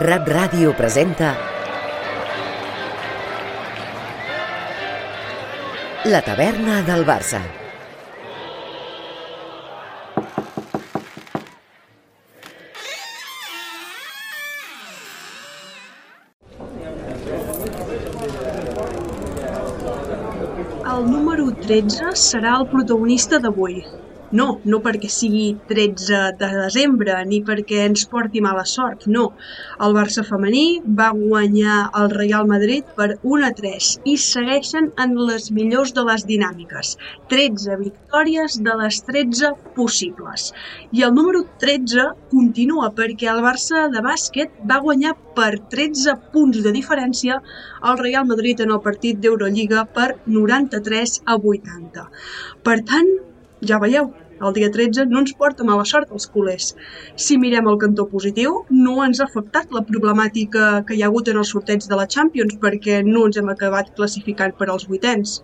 Rap Ràdio presenta La taverna del Barça. El número 13 serà el protagonista d'avui. No, no perquè sigui 13 de desembre ni perquè ens porti mala sort, no. El Barça femení va guanyar el Real Madrid per 1 a 3 i segueixen en les millors de les dinàmiques. 13 victòries de les 13 possibles. I el número 13 continua perquè el Barça de bàsquet va guanyar per 13 punts de diferència al Real Madrid en el partit d'Eurolliga per 93 a 80. Per tant, ja veieu, el dia 13 no ens porta mala sort als culers. Si mirem el cantó positiu, no ens ha afectat la problemàtica que hi ha hagut en el sorteig de la Champions perquè no ens hem acabat classificant per als vuitens.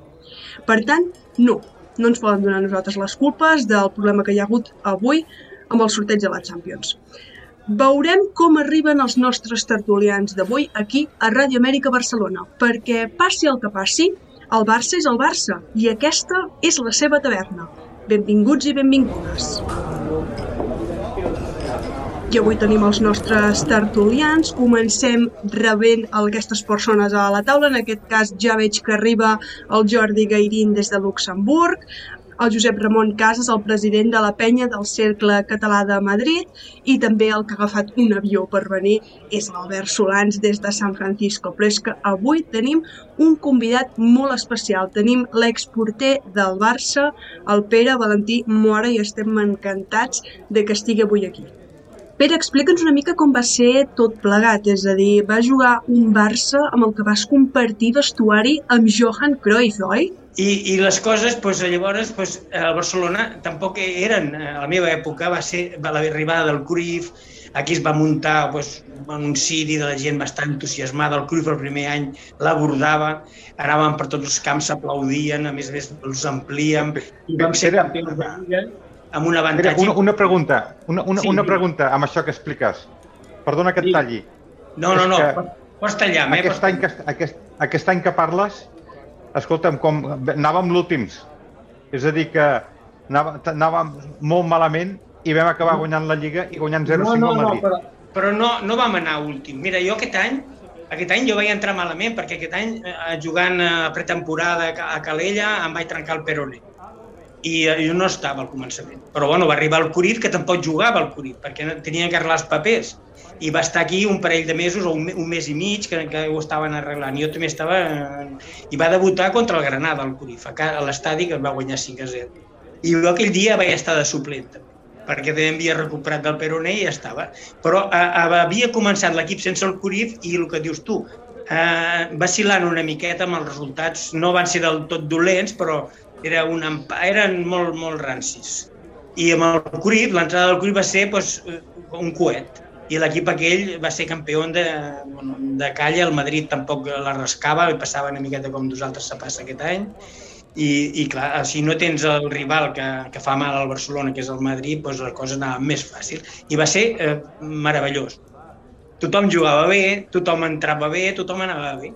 Per tant, no, no ens poden donar nosaltres les culpes del problema que hi ha hagut avui amb el sorteig de la Champions. Veurem com arriben els nostres tertulians d'avui aquí a Ràdio Amèrica Barcelona, perquè passi el que passi, el Barça és el Barça i aquesta és la seva taverna. Benvinguts i benvingudes. I avui tenim els nostres tertulians. Comencem rebent aquestes persones a la taula. En aquest cas ja veig que arriba el Jordi Gairín des de Luxemburg, el Josep Ramon Casas, el president de la penya del Cercle Català de Madrid, i també el que ha agafat un avió per venir és l'Albert Solans des de San Francisco. Però és que avui tenim un convidat molt especial. Tenim l'exporter del Barça, el Pere Valentí Mora, i estem encantats de que estigui avui aquí. Pere, explica'ns una mica com va ser tot plegat, és a dir, va jugar un Barça amb el que vas compartir vestuari amb Johan Cruyff, oi? I, i les coses, doncs, llavors, doncs, el Barcelona tampoc eren, a la meva època, va ser l'arribada del Cruyff, aquí es va muntar doncs, un ciri de la gent bastant entusiasmada, el Cruyff el primer any l'abordava, anàvem per tots els camps, s'aplaudien, a més a més els amplíem, i vam ser campions de Lliga amb un avantatge... Mira, una, una pregunta, una, una, sí, una pregunta amb això que expliques. Perdona que et talli. No, no, no, pots tallar. Eh? Aquest, any que, aquest, aquest any que parles, escolta'm, com anàvem l'últims. És a dir, que anava, anàvem molt malament i vam acabar guanyant la Lliga i guanyant 0-5 no, no, al Madrid. No, però, però no, no vam anar últim. Mira, jo aquest any aquest any jo vaig entrar malament perquè aquest any eh, jugant a pretemporada a Calella em vaig trencar el peroné i eh, jo no estava al començament. Però bueno, va arribar el Curit, que tampoc jugava al Curit, perquè tenia que arreglar els papers. I va estar aquí un parell de mesos o un, un mes i mig que, que ho estaven arreglant. Jo també estava... I va debutar contra el Granada, el Curif, a l'estadi que va guanyar 5 a 0. I jo aquell dia vaig estar de suplent, perquè també havia recuperat del Peroné i ja estava. Però a, a, havia començat l'equip sense el Curif i el que dius tu, eh, vacilant una miqueta amb els resultats. No van ser del tot dolents, però era un, eren molt, molt rancis. I amb el Cruyff, l'entrada del Cruyff va ser pues, un coet. I l'equip aquell va ser campió de, de calla, el Madrid tampoc la rascava, i passava una miqueta com nosaltres se passa aquest any. I, i clar, si no tens el rival que, que fa mal al Barcelona, que és el Madrid, doncs la cosa anava més fàcil. I va ser eh, meravellós. Tothom jugava bé, tothom entrava bé, tothom anava bé.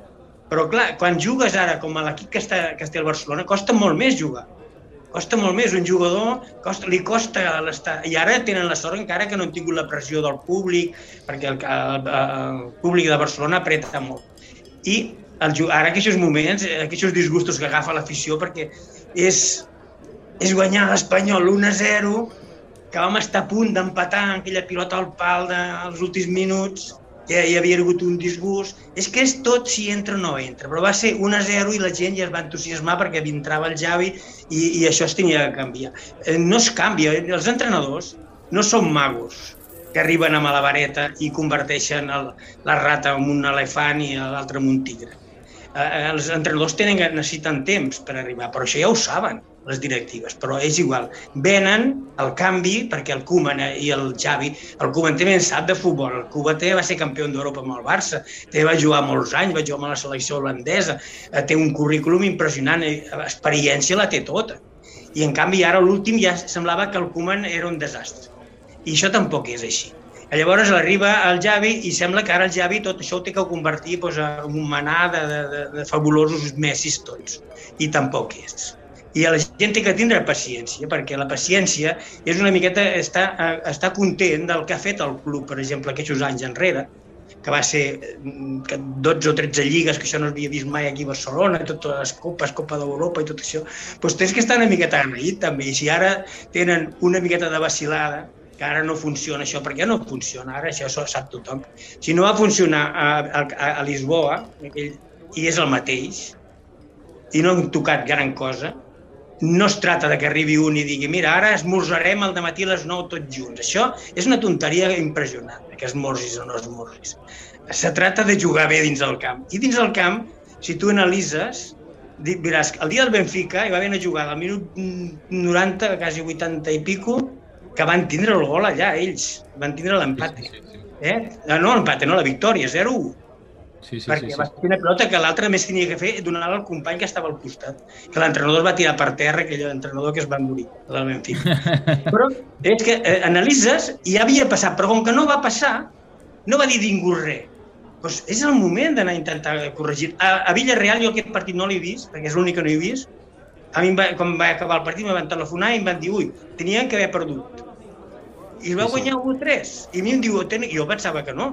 Però clar, quan jugues ara com a l'equip que, està, que està al Barcelona, costa molt més jugar. Costa molt més. Un jugador costa, li costa l'estar... I ara tenen la sort encara que no han tingut la pressió del públic, perquè el, el, el públic de Barcelona apreta molt. I el, ara aquests moments, aquests disgustos que agafa l'afició, perquè és, és guanyar l'Espanyol 1-0, que vam estar a punt d'empatar aquella pilota al pal dels últims minuts, ja hi havia hagut un disgust. És que és tot si entra o no entra, però va ser 1 a 0 i la gent ja es va entusiasmar perquè entrava el Javi i, i això es tenia que canviar. Eh, no es canvia, els entrenadors no són magos. que arriben amb la vareta i converteixen el, la rata en un elefant i l'altre en un tigre. Eh, els entrenadors tenen, necessiten temps per arribar, però això ja ho saben les directives, però és igual. Venen el canvi perquè el Koeman i el Xavi, el Koeman també en sap de futbol, el Koeman també va ser campió d'Europa amb el Barça, també va jugar molts anys, va jugar amb la selecció holandesa, eh, té un currículum impressionant, eh, experiència la té tota. I en canvi ara l'últim ja semblava que el Koeman era un desastre. I això tampoc és així. Llavors arriba el Javi i sembla que ara el Javi tot això ho té que convertir doncs, en un manà de, de, de, fabulosos messis tots. I tampoc és. I la gent té que tindre paciència, perquè la paciència és una miqueta estar, estar content del que ha fet el club, per exemple, aquests anys enrere, que va ser 12 mm, o 13 lligues, que això no havia vist mai aquí a Barcelona, totes les copes, Copa d'Europa i tot això, doncs tens que estar una miqueta agraït també. I si ara tenen una miqueta de vacilada, que ara no funciona això, perquè no funciona, ara això ho sap tothom. Si no va funcionar a, a, a Lisboa, aquell, i és el mateix, i no hem tocat gran cosa, no es tracta de que arribi un i digui mira, ara esmorzarem al matí a les 9 tots junts. Això és una tonteria impressionant, que esmorzis o no esmorzis. Se tracta de jugar bé dins del camp. I dins del camp, si tu analitzes, diràs, el dia del Benfica hi va haver una jugada al minut 90, quasi 80 i pico, que van tindre el gol allà, ells. Van tindre l'empat. Sí, sí, sí. Eh? No, l'empat, no, la victòria, 0-1. Sí, sí, perquè sí, sí. va ser una pelota que l'altre més tenia que fer donar al company que estava al costat. Que l'entrenador va tirar per terra, aquell entrenador que es va morir, del Benfica. però és que eh, analitzes i ja havia passat, però com que no va passar, no va dir ningú res. Doncs és el moment d'anar a intentar corregir. A, a Villarreal jo aquest partit no l'he vist, perquè és l'únic que no he vist, a mi, va, quan va acabar el partit, me van telefonar i em van dir, ui, tenien que haver perdut. I va guanyar 1-3. I a mi em diu, jo pensava que no,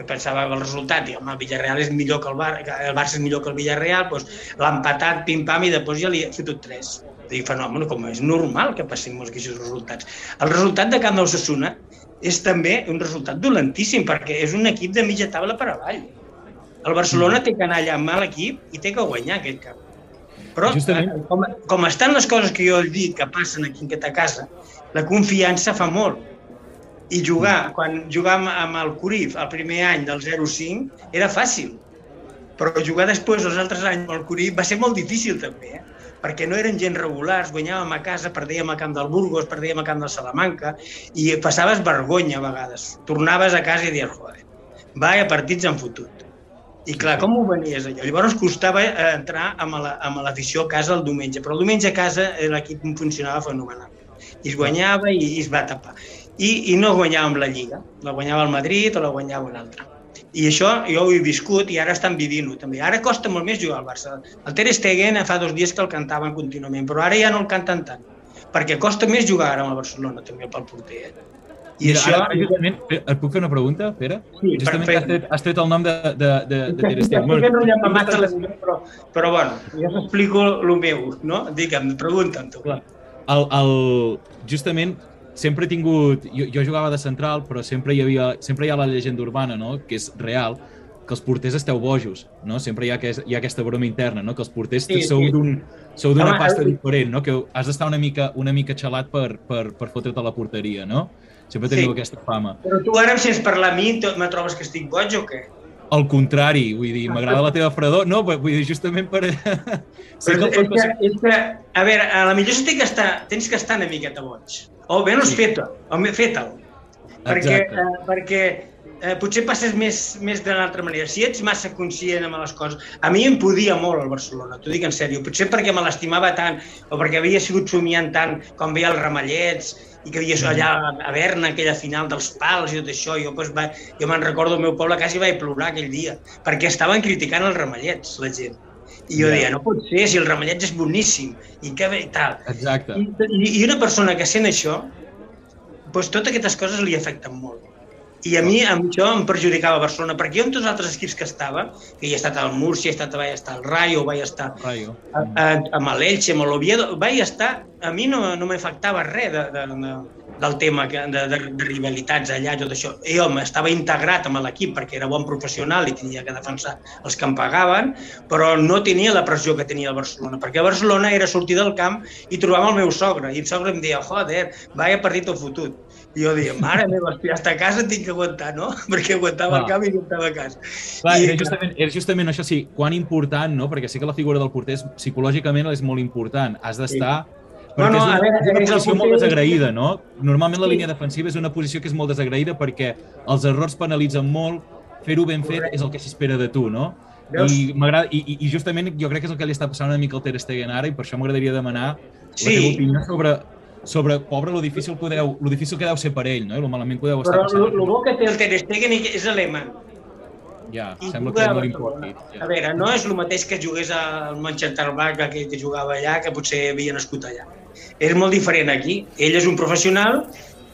que pensava que el resultat, i home, el Villarreal és millor que el, Bar que el Barça és millor que el Villarreal, doncs l'ha empatat, pim-pam, i després ja li ha fotut 3. I fenomen, com és normal que passin molts aquests resultats. El resultat de Camp d'Ossassuna és també un resultat dolentíssim, perquè és un equip de mitja taula per avall. El Barcelona mm. té que anar allà amb mal equip i té que guanyar aquest camp. Però Justament. Eh, com, com estan les coses que jo he dit que passen aquí en aquesta casa, la confiança fa molt. I jugar, quan jugàvem amb el Curif el primer any del 0-5, era fàcil. Però jugar després, els altres anys, amb el Curif, va ser molt difícil també, eh? perquè no eren gent regulars, guanyàvem a casa, perdíem a camp del Burgos, perdíem a camp del Salamanca, i passaves vergonya a vegades. Tornaves a casa i dius, joder, vaya partits han fotut. I clar, com ho venies allò? Llavors costava eh, entrar amb l'afició a casa el diumenge, però el diumenge a casa eh, l'equip funcionava fenomenal. I es guanyava i, i es va tapar. I, I no guanyàvem la Lliga, la guanyava el Madrid o la guanyava un altre. I això jo ho he viscut i ara estan vivint-ho també. Ara costa molt més jugar al Barça. El Ter Stegen fa dos dies que el cantaven contínuament, però ara ja no el canten tant, perquè costa més jugar ara amb el Barcelona també pel porter. Eh? I Mira, això... Ara, justament, et puc fer una pregunta, Pere? Sí, justament has tret, has tret el nom de, de, de, de Ter Stegen. Ja, no llama massa la però, però bueno, ja t'explico el meu, no? Digue'm, pregunta'm tu. Clar. El, el, justament, sempre he tingut... Jo, jo jugava de central, però sempre hi, havia, sempre hi ha la llegenda urbana, no?, que és real, que els porters esteu bojos, no? Sempre hi ha, que, hi ha aquesta broma interna, no? Que els porters sí, sou sí. d'un sou d'una pasta diferent, no? Que has d'estar una mica, una mica xalat per, per, per fotre't a la porteria, no? Sempre teniu sí. aquesta fama. Però tu ara em sents parlar a mi me trobes que estic boig o què? Al contrari, vull dir, m'agrada la teva fredor. No, vull dir, justament per... sí que és, que, és que, a veure, a la millor que estar, tens que estar una miqueta boig. O menys sí. fet-ho, fet-ho. Perquè, eh, perquè eh, potser passes més, més d'una altra manera. Si ets massa conscient amb les coses... A mi em podia molt el Barcelona, t'ho dic en sèrio. Potser perquè me l'estimava tant o perquè havia sigut somiant tant com veia els ramallets i que havia allà a Berna, aquella final dels pals i tot això. Jo, doncs, va, jo me'n recordo el meu poble, quasi vaig plorar aquell dia, perquè estaven criticant els ramallets, la gent. I jo ja. deia, no pot ser, si el ramallet és boníssim, i què bé, i tal. Exacte. I, I una persona que sent això, doncs totes aquestes coses li afecten molt. I a mi amb això em perjudicava Barcelona, perquè jo amb tots els altres equips que estava, que hi he estat al Múrcia, he estat, vaig estar al Rayo, vaig estar Rayo. A, a, amb l'Elche, amb l'Oviedo, vaig estar, a mi no, no m'afectava res de, de, de, del tema de, de, de rivalitats allà, tot això. Jo estava integrat amb l'equip perquè era bon professional i tenia que defensar els que em pagaven, però no tenia la pressió que tenia el Barcelona, perquè Barcelona era sortir del camp i trobava el meu sogre, i el sogre em deia, joder, vaya partit o fotut I jo deia, mare meva, si hasta a casa tinc que aguantar, no? Perquè aguantava Clar. el camp i aguantava a casa. Clar, I, era justament, era justament això, sí, quan important, no? Perquè sí que la figura del porter és, psicològicament és molt important. Has d'estar... No, Perquè no, és una, a veure, és una el posició molt desagraïda, no? Normalment la Sí. línia defensiva és una posició que és molt desagraïda perquè els errors penalitzen molt, fer-ho ben fet és el que s'espera de tu, no? Veus? I, m'agrada i, i- justament jo crec que és el que li està passant una mica al Ter Stegen ara i per això m'agradaria demanar Sí. la teva opinió sobre, sobre pobre, lo difícil que deu, lo difícil que deu ser per ell, no? I lo malament que deu estar Però passant. el bo que té el Ter Stegen és alemany. Ja, I sembla que a no li Barcelona. importi. A veure, no és el mateix que jugués al Manchester Bank, aquell que jugava allà, que potser havia nascut allà. És molt diferent aquí. Ell és un professional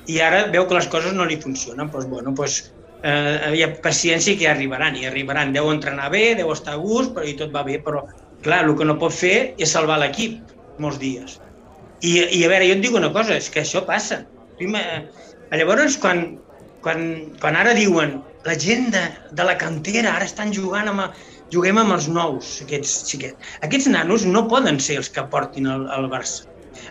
i ara veu que les coses no li funcionen. Doncs, bueno, doncs, eh, hi ha paciència que arribaran, i arribaran. Deu entrenar bé, deu estar a gust, però i tot va bé, però clar, el que no pot fer és salvar l'equip molts dies. I, I a veure, jo et dic una cosa, és que això passa. Prima, llavors, quan, quan, quan ara diuen la gent de, de la cantera ara estan jugant amb, juguem amb els nous, aquests xiquets. Aquests nanos no poden ser els que portin el, el Barça.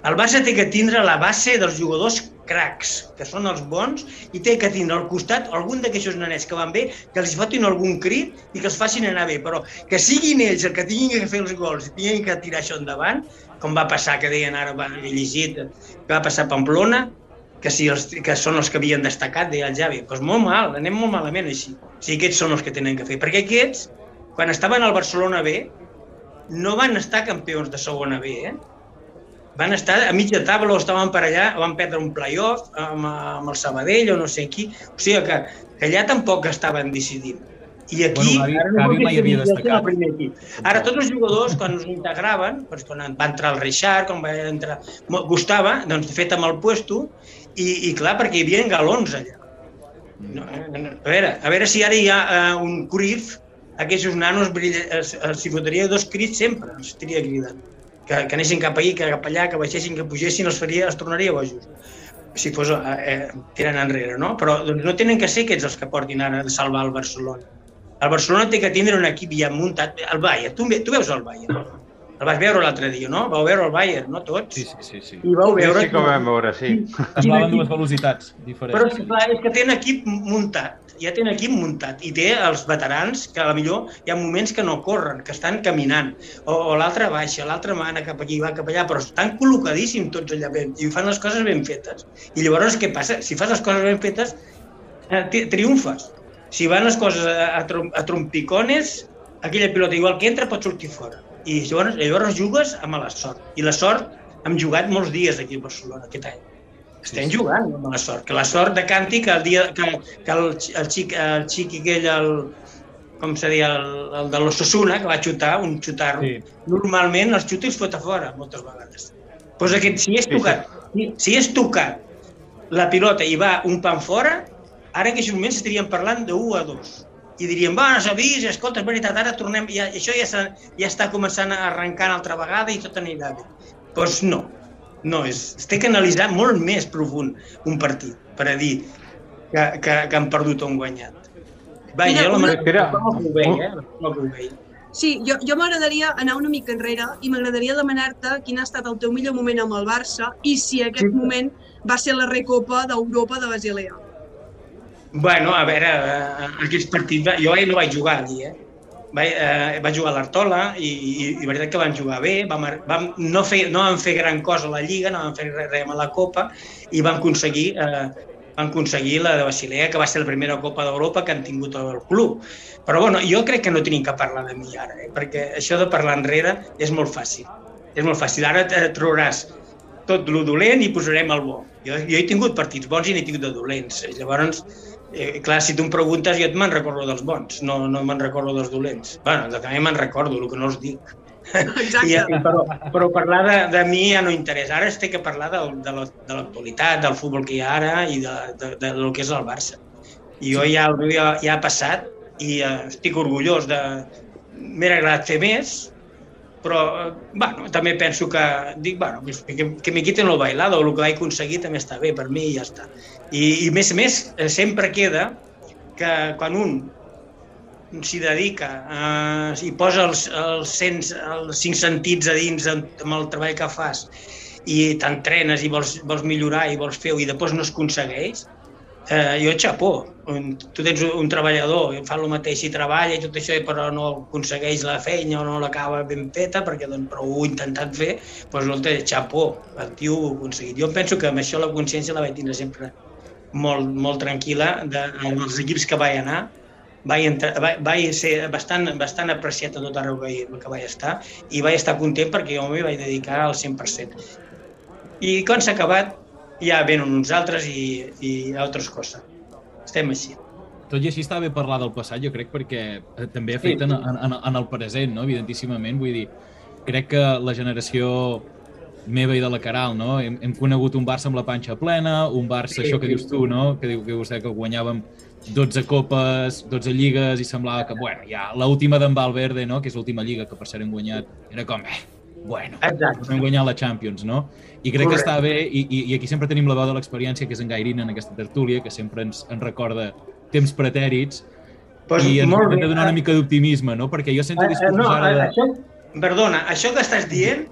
El Barça té que tindre la base dels jugadors cracs, que són els bons, i té que tindre al costat algun d'aquests nanets que van bé, que els fotin algun crit i que els facin anar bé, però que siguin ells els que tinguin que fer els gols i tinguin que tirar això endavant, com va passar, que deien ara, va, he llegit, que va passar a Pamplona, que, si els, que són els que havien destacat, deia el Javi. Doncs pues molt mal, anem molt malament així. Si aquests són els que tenen que fer. Perquè aquests, quan estaven al Barcelona B, no van estar campions de segona B, eh? Van estar a mitja taula o estaven per allà, van perdre un playoff amb, amb el Sabadell o no sé qui. O sigui que, que allà tampoc estaven decidint. I aquí... Bueno, Gavi- mai havia destacat. Ara tots els jugadors, quan es integraven, doncs quan va entrar el Richard, quan va entrar... Gustava, doncs de fet amb el puesto, i, i clar, perquè hi havia galons allà. No, a, veure, a veure si ara hi ha uh, un Cruyff, aquests nanos brilla, els, els hi fotria dos crits sempre, els estaria cridant. Que, que anessin cap allà, que cap allà, que baixessin, que pugessin, els, faria, els tornaria bojos si fos eh, eh, tirant enrere, no? Però doncs, no tenen que ser aquests els que portin ara a salvar el Barcelona. El Barcelona té que tindre un equip ja muntat. El Bayern, tu, tu veus el Bayern? El vas veure l'altre dia, no? Vau veure el Bayern, no tots? Sí, sí, sí. sí. I vau Sí, veure... sí que ho vam veure, sí. Semblaven dues velocitats diferents. Però és que, clar, és que tenen equip muntat, ja tenen equip muntat, i té els veterans que a la millor hi ha moments que no corren, que estan caminant, o, o l'altre baixa, l'altre mana cap aquí, va cap allà, però estan col·locadíssims tots allà ben, i fan les coses ben fetes. I llavors què passa? Si fas les coses ben fetes, eh, tri- triomfes. Si van les coses a, a, trom, a trompicones, aquella pilota igual que entra pot sortir fora. I llavors, llavors jugues amb la sort. I la sort hem jugat molts dies aquí a Barcelona aquest any. Estem jugant amb la sort. Que la sort de Canti, que el dia que, que el, el, xic, el xic aquell, el, com se deia, el, el de l'Ossassuna, que va xutar, un xutarro, Sí. normalment els xuta i els fot a fora, moltes vegades. Pues aquest, si és Sí, sí. tocat, si, si és tocat la pilota i va un pan fora, ara en aquests moments estaríem parlant de 1 a 2. I diríem, va, no s'ha vist, escolta, és veritat, ara tornem, ja, això ja, ja està començant a arrencar una altra vegada i tot anirà bé. Doncs pues no, no, és, es té que analitzar molt més profund un partit per a dir que, que, que han perdut o han guanyat. Va, Mira, jo la manera Espera. com ho veia, eh? Sí, jo, jo m'agradaria anar una mica enrere i m'agradaria demanar-te quin ha estat el teu millor moment amb el Barça i si aquest Sí. moment va ser la Recopa d'Europa de Basilea. Bueno, a veure, eh, aquests partits, va- jo ahir no vaig jugar allí, eh? Vaig, eh, vaig jugar l'Artola i, i, i veritat que van jugar bé, vam, vam, no, fer, no vam fer gran cosa a la Lliga, no vam fer res, a la Copa i vam aconseguir, eh, van aconseguir la de Basilea, que va ser la primera Copa d'Europa que han tingut el club. Però bueno, jo crec que no tenim que parlar de mi ara, eh? perquè això de parlar enrere és molt fàcil. És molt fàcil. Ara te trobaràs tot lo dolent i posarem el bo. Jo, jo he tingut partits bons i n'he tingut de dolents. Llavors, eh, clar, si tu em preguntes, jo me'n recordo dels bons, no, no me'n recordo dels dolents. bueno, també me'n recordo, el que no els dic. Exacte. I, i, però, però parlar de, de mi ja no interessa. Ara es té que parlar de, de la- de l'actualitat, del futbol que hi ha ara i de, de, de, del que és el Barça. I jo ja, ja, ja ha passat i eh, estic orgullós de... M'hauria agradat fer més, però eh, bueno, també penso que dic, bueno, que, que me quiten el bailado, el que vaig aconseguir també està bé per mi i ja està. I, i més a més, eh, sempre queda que quan un s'hi dedica eh, i posa els, els, cents, els cinc sentits a dins amb el treball que fas i t'entrenes i vols, vols millorar i vols fer-ho i després no es aconsegueix, eh, jo xapó. Un, tu tens un, treballador, fa el mateix i treballa i tot això, però no aconsegueix la feina o no l'acaba ben feta perquè doncs, però ho ha intentat fer, doncs té xapó, el tio ho ha aconseguit. Jo penso que amb això la consciència la vaig tindre sempre molt, molt tranquil·la de, els equips que vaig anar, vaig, entrar, vaig, vaig ser bastant, bastant apreciat a tot arreu que, que vaig estar i vaig estar content perquè jo m'hi vaig dedicar al 100%. I quan s'ha acabat, ja venen uns altres i, i altres coses. Estem així. Tot i així està bé parlar del passat, jo crec, perquè eh, també fet sí. en, en, en el present, no? evidentíssimament. Vull dir, crec que la generació meva i de la Caral, no? Hem, hem conegut un Barça amb la panxa plena, un Barça, sí, això que dius tu, no? Que diu que vostè que guanyàvem 12 copes, 12 lligues i semblava que, bueno, ja l'última d'en Valverde, no? Que és l'última lliga que per cert hem guanyat, era com, eh, bueno, Exacte. hem guanyat la Champions, no? I crec Correcte. que està bé, i, i, i aquí sempre tenim la veu de l'experiència, que és en Gairín, en aquesta tertúlia, que sempre ens, ens recorda temps pretèrits, pues i ens intenta donar una mica d'optimisme, no? Perquè jo sento discursos uh, no, ara... De... Això, perdona, això que estàs dient,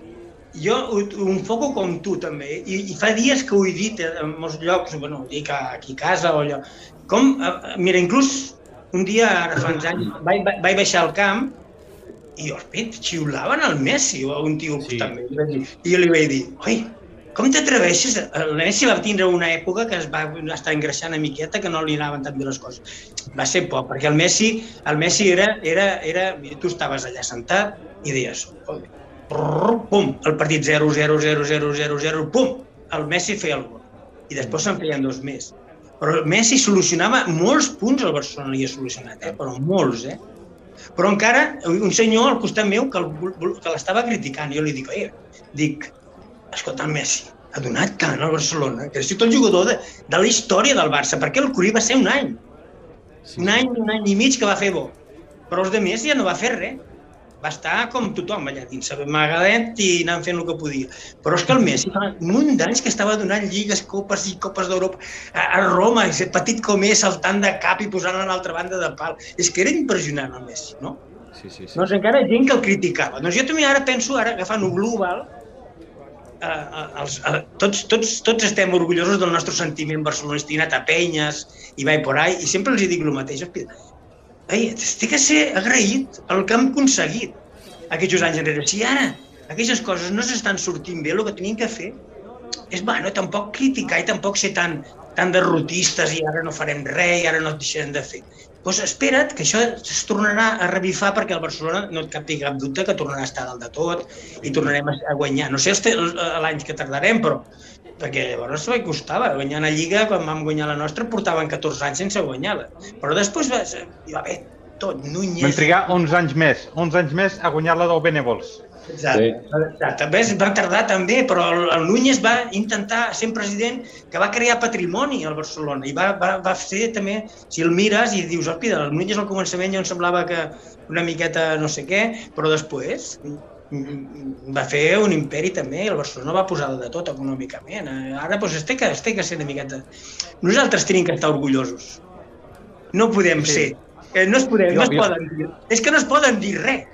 jo ho, ho enfoco com tu també, i, i fa dies que ho he dit en molts llocs, bueno, dic aquí a casa o allò. Com, mira, inclús un dia, ara fa uns anys, vaig, vaig baixar al camp i, hosti, xiulaven al Messi o a un tio sí. també. I jo li vaig dir, oi, com t'atreveixes? El Messi va tindre una època que es va estar engreixant a miqueta que no li anaven tan bé les coses. Va ser poc, perquè el Messi, el Messi era, era, era, tu estaves allà sentat i deies, pum, el partit 0, 0, 0, 0, 0, 0, pum, el Messi feia el gol. I després se'n feien dos més. Però el Messi solucionava molts punts al Barcelona li ha solucionat, eh? però molts, eh? Però encara un senyor al costat meu que, que l'estava criticant. Jo li dic, oi, dic, escolta, el Messi ha donat tant al Barcelona, que és tot el jugador de, de la història del Barça, perquè el Curí va ser un any. Sí. Un any, un any i mig que va fer bo. Però els de Messi ja no va fer res va estar com tothom allà dins, amagadet i anant fent el que podia. Però és que el Messi fa un munt d'anys que estava donant lligues, copes i copes d'Europa a, a Roma, petit com és, saltant de cap i posant a l'altra banda de pal. És que era impressionant el Messi, no? Sí, sí, sí. Doncs encara hi ha gent que el criticava. Doncs jo també ara penso, ara agafant un global, eh, els, eh, tots, tots, tots estem orgullosos del nostre sentiment barcelonista, a penyes i vaig por ahí, i sempre els dic el mateix. Ei, té que ser agraït el que hem aconseguit aquests anys enrere. Si ara aquestes coses no s'estan sortint bé, el que tenim que fer és, bueno, tampoc criticar i tampoc ser tan, tan derrotistes i ara no farem res i ara no et deixarem de fer. Doncs pues espera't que això es tornarà a revifar perquè el Barcelona no et cap cap dubte que tornarà a estar dalt de tot i tornarem a guanyar. No sé l'any que tardarem, però perquè llavors va costava guanyar una lliga, quan vam guanyar la nostra portaven 14 anys sense guanyar-la, però després va, hi va haver tot, Núñez... Vam trigar 11 anys més, 11 anys més a guanyar-la del Benevols. Exacte. Sí. També va tardar també, però el, Núñez va intentar ser president que va crear patrimoni al Barcelona i va, va, va ser també, si el mires i dius, oh, el Núñez al començament ja em semblava que una miqueta no sé què, però després va fer un imperi també, el Barcelona va posar de tot econòmicament. Eh, ara doncs, es, té que, es té que ser una miqueta... Nosaltres tenim que estar orgullosos. No podem sí. ser. Eh, no es, podem, jo, no es jo... poden dir. És que no es poden dir res.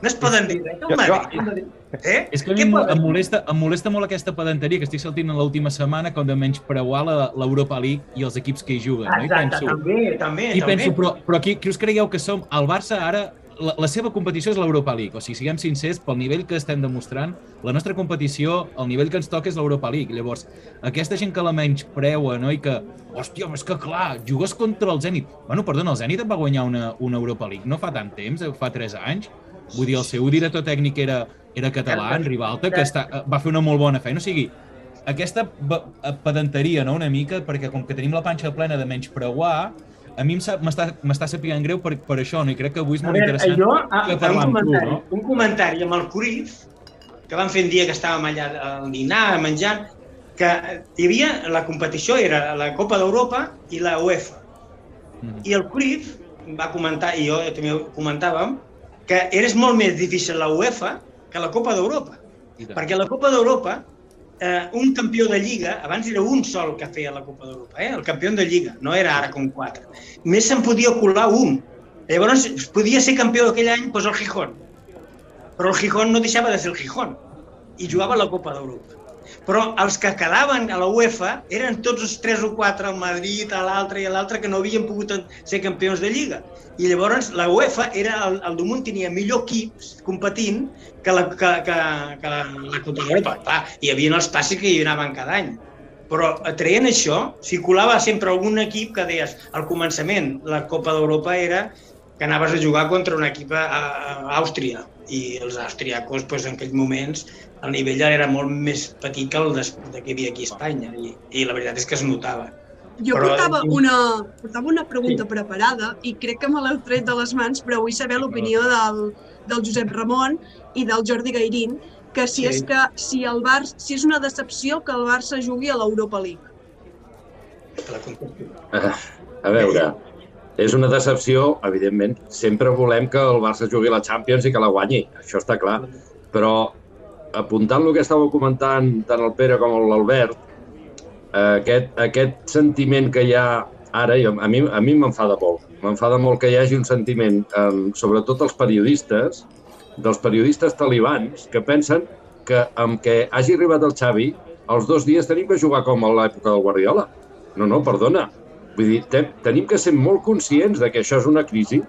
No es poden dir res. Jo, jo... Eh? És que a mi em, em, molesta, em molesta molt aquesta pedanteria que estic sentint en l'última setmana com de menys preuar l'Europa League i els equips que hi juguen. Exacte, no? I penso, també, també. I també. penso, però, però qui, qui us creieu que som? El Barça ara la, la seva competició és l'Europa League. O sigui, siguem sincers, pel nivell que estem demostrant, la nostra competició, el nivell que ens toca és l'Europa League. Llavors, aquesta gent que la menys preua, no? I que, hòstia, és que clar, jugues contra el Zenit. Bueno, perdona, el Zenit va guanyar una, una Europa League no fa tant temps, fa 3 anys. Vull dir, el seu director tècnic era, era català, en Rivalta, que està, va fer una molt bona feina. O sigui, aquesta pedanteria, no?, una mica, perquè com que tenim la panxa plena de menys preuar, a mi m'està sapigant greu per, per això, no? i crec que avui és molt veure, interessant jo, a, que parlar amb tu. No? Un comentari amb el Curif, que vam fer un dia que estàvem allà al dinar, menjant, que hi havia, la competició era la Copa d'Europa i la UEFA. Mm -hmm. I el Cruyff va comentar, i jo també ho comentàvem, que era molt més difícil la UEFA que la Copa d'Europa. Perquè la Copa d'Europa eh, un campió de Lliga, abans era un sol que feia la Copa d'Europa, eh? el campió de Lliga, no era ara com quatre. Més se'n podia colar un. Llavors, podia ser campió d'aquell any doncs el Gijón. Però el Gijón no deixava de ser el Gijón i jugava la Copa d'Europa. Però els que quedaven a la UEFA eren tots els 3 o 4 al Madrid, a l'altre i a l'altre, que no havien pogut ser campions de Lliga. I llavors la UEFA era, el, el damunt tenia millor equips competint que la, que, que, que la, la Copa d'Europa. Clar, hi havia els passi que hi anaven cada any. Però traient això, circulava sempre algun equip que deies, al començament, la Copa d'Europa era que anaves a jugar contra un equip a, a Àustria i els austriacos pues, en aquells moments el nivell era molt més petit que el de, de que hi havia aquí a Espanya i, i la veritat és que es notava. Jo però... portava, una, portava una pregunta sí. preparada i crec que me l'heu tret de les mans, però vull saber l'opinió del, del Josep Ramon i del Jordi Gairín, que si sí. és que si el Barça, si és una decepció que el Barça jugui a l'Europa League. Uh, a veure, és una decepció, evidentment. Sempre volem que el Barça jugui la Champions i que la guanyi, això està clar. Però apuntant el que estava comentant tant el Pere com l'Albert, aquest, aquest sentiment que hi ha ara, jo, a mi, a mi m'enfada molt. M'enfada molt que hi hagi un sentiment, um, sobretot els periodistes, dels periodistes talibans, que pensen que amb que hagi arribat el Xavi, els dos dies tenim que jugar com a l'època del Guardiola. No, no, perdona. Vull dir, te, tenim que ser molt conscients de que això és una crisi,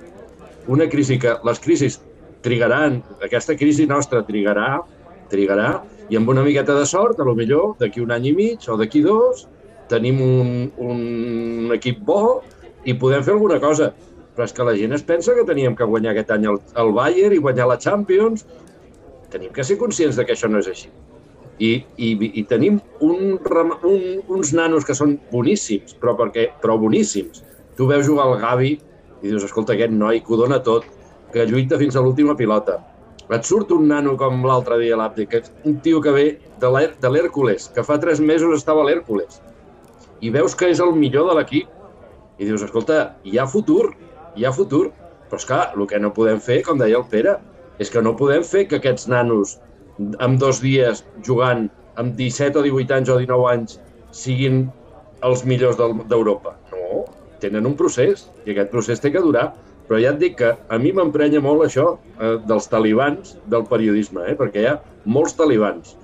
una crisi que les crisis trigaran, aquesta crisi nostra trigarà, trigarà, i amb una miqueta de sort, a lo millor d'aquí un any i mig o d'aquí dos, tenim un, un equip bo i podem fer alguna cosa. Però és que la gent es pensa que teníem que guanyar aquest any el, el Bayern i guanyar la Champions. Tenim que ser conscients de que això no és així i, i, i tenim un, un, uns nanos que són boníssims, però, perquè, però boníssims. Tu veus jugar al Gavi i dius, escolta, aquest noi que ho dona tot, que lluita fins a l'última pilota. Et surt un nano com l'altre dia a l'Àptic, un tio que ve de l'Hèrcules, que fa tres mesos estava a l'Hèrcules. I veus que és el millor de l'equip. I dius, escolta, hi ha futur, hi ha futur. Però, és clar, el que no podem fer, com deia el Pere, és que no podem fer que aquests nanos en dos dies jugant amb 17 o 18 anys o 19 anys siguin els millors d'Europa. No, tenen un procés i aquest procés té que durar. Però ja et dic que a mi m'emprenya molt això eh, dels talibans del periodisme, eh, perquè hi ha molts talibans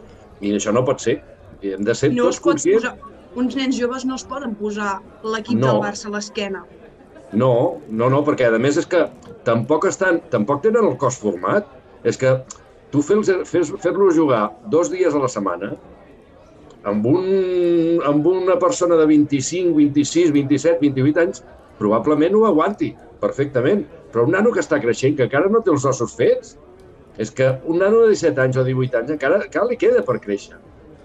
i això no pot ser. I hem de ser no tots conscients. Posar, uns nens joves no es poden posar l'equip no. del Barça a l'esquena. No, no, no, perquè a més és que tampoc estan, tampoc tenen el cos format. És que tu fer-los fer, fer jugar dos dies a la setmana amb, un, amb una persona de 25, 26, 27, 28 anys, probablement ho aguanti perfectament. Però un nano que està creixent, que encara no té els ossos fets, és que un nano de 17 anys o 18 anys encara, encara li queda per créixer.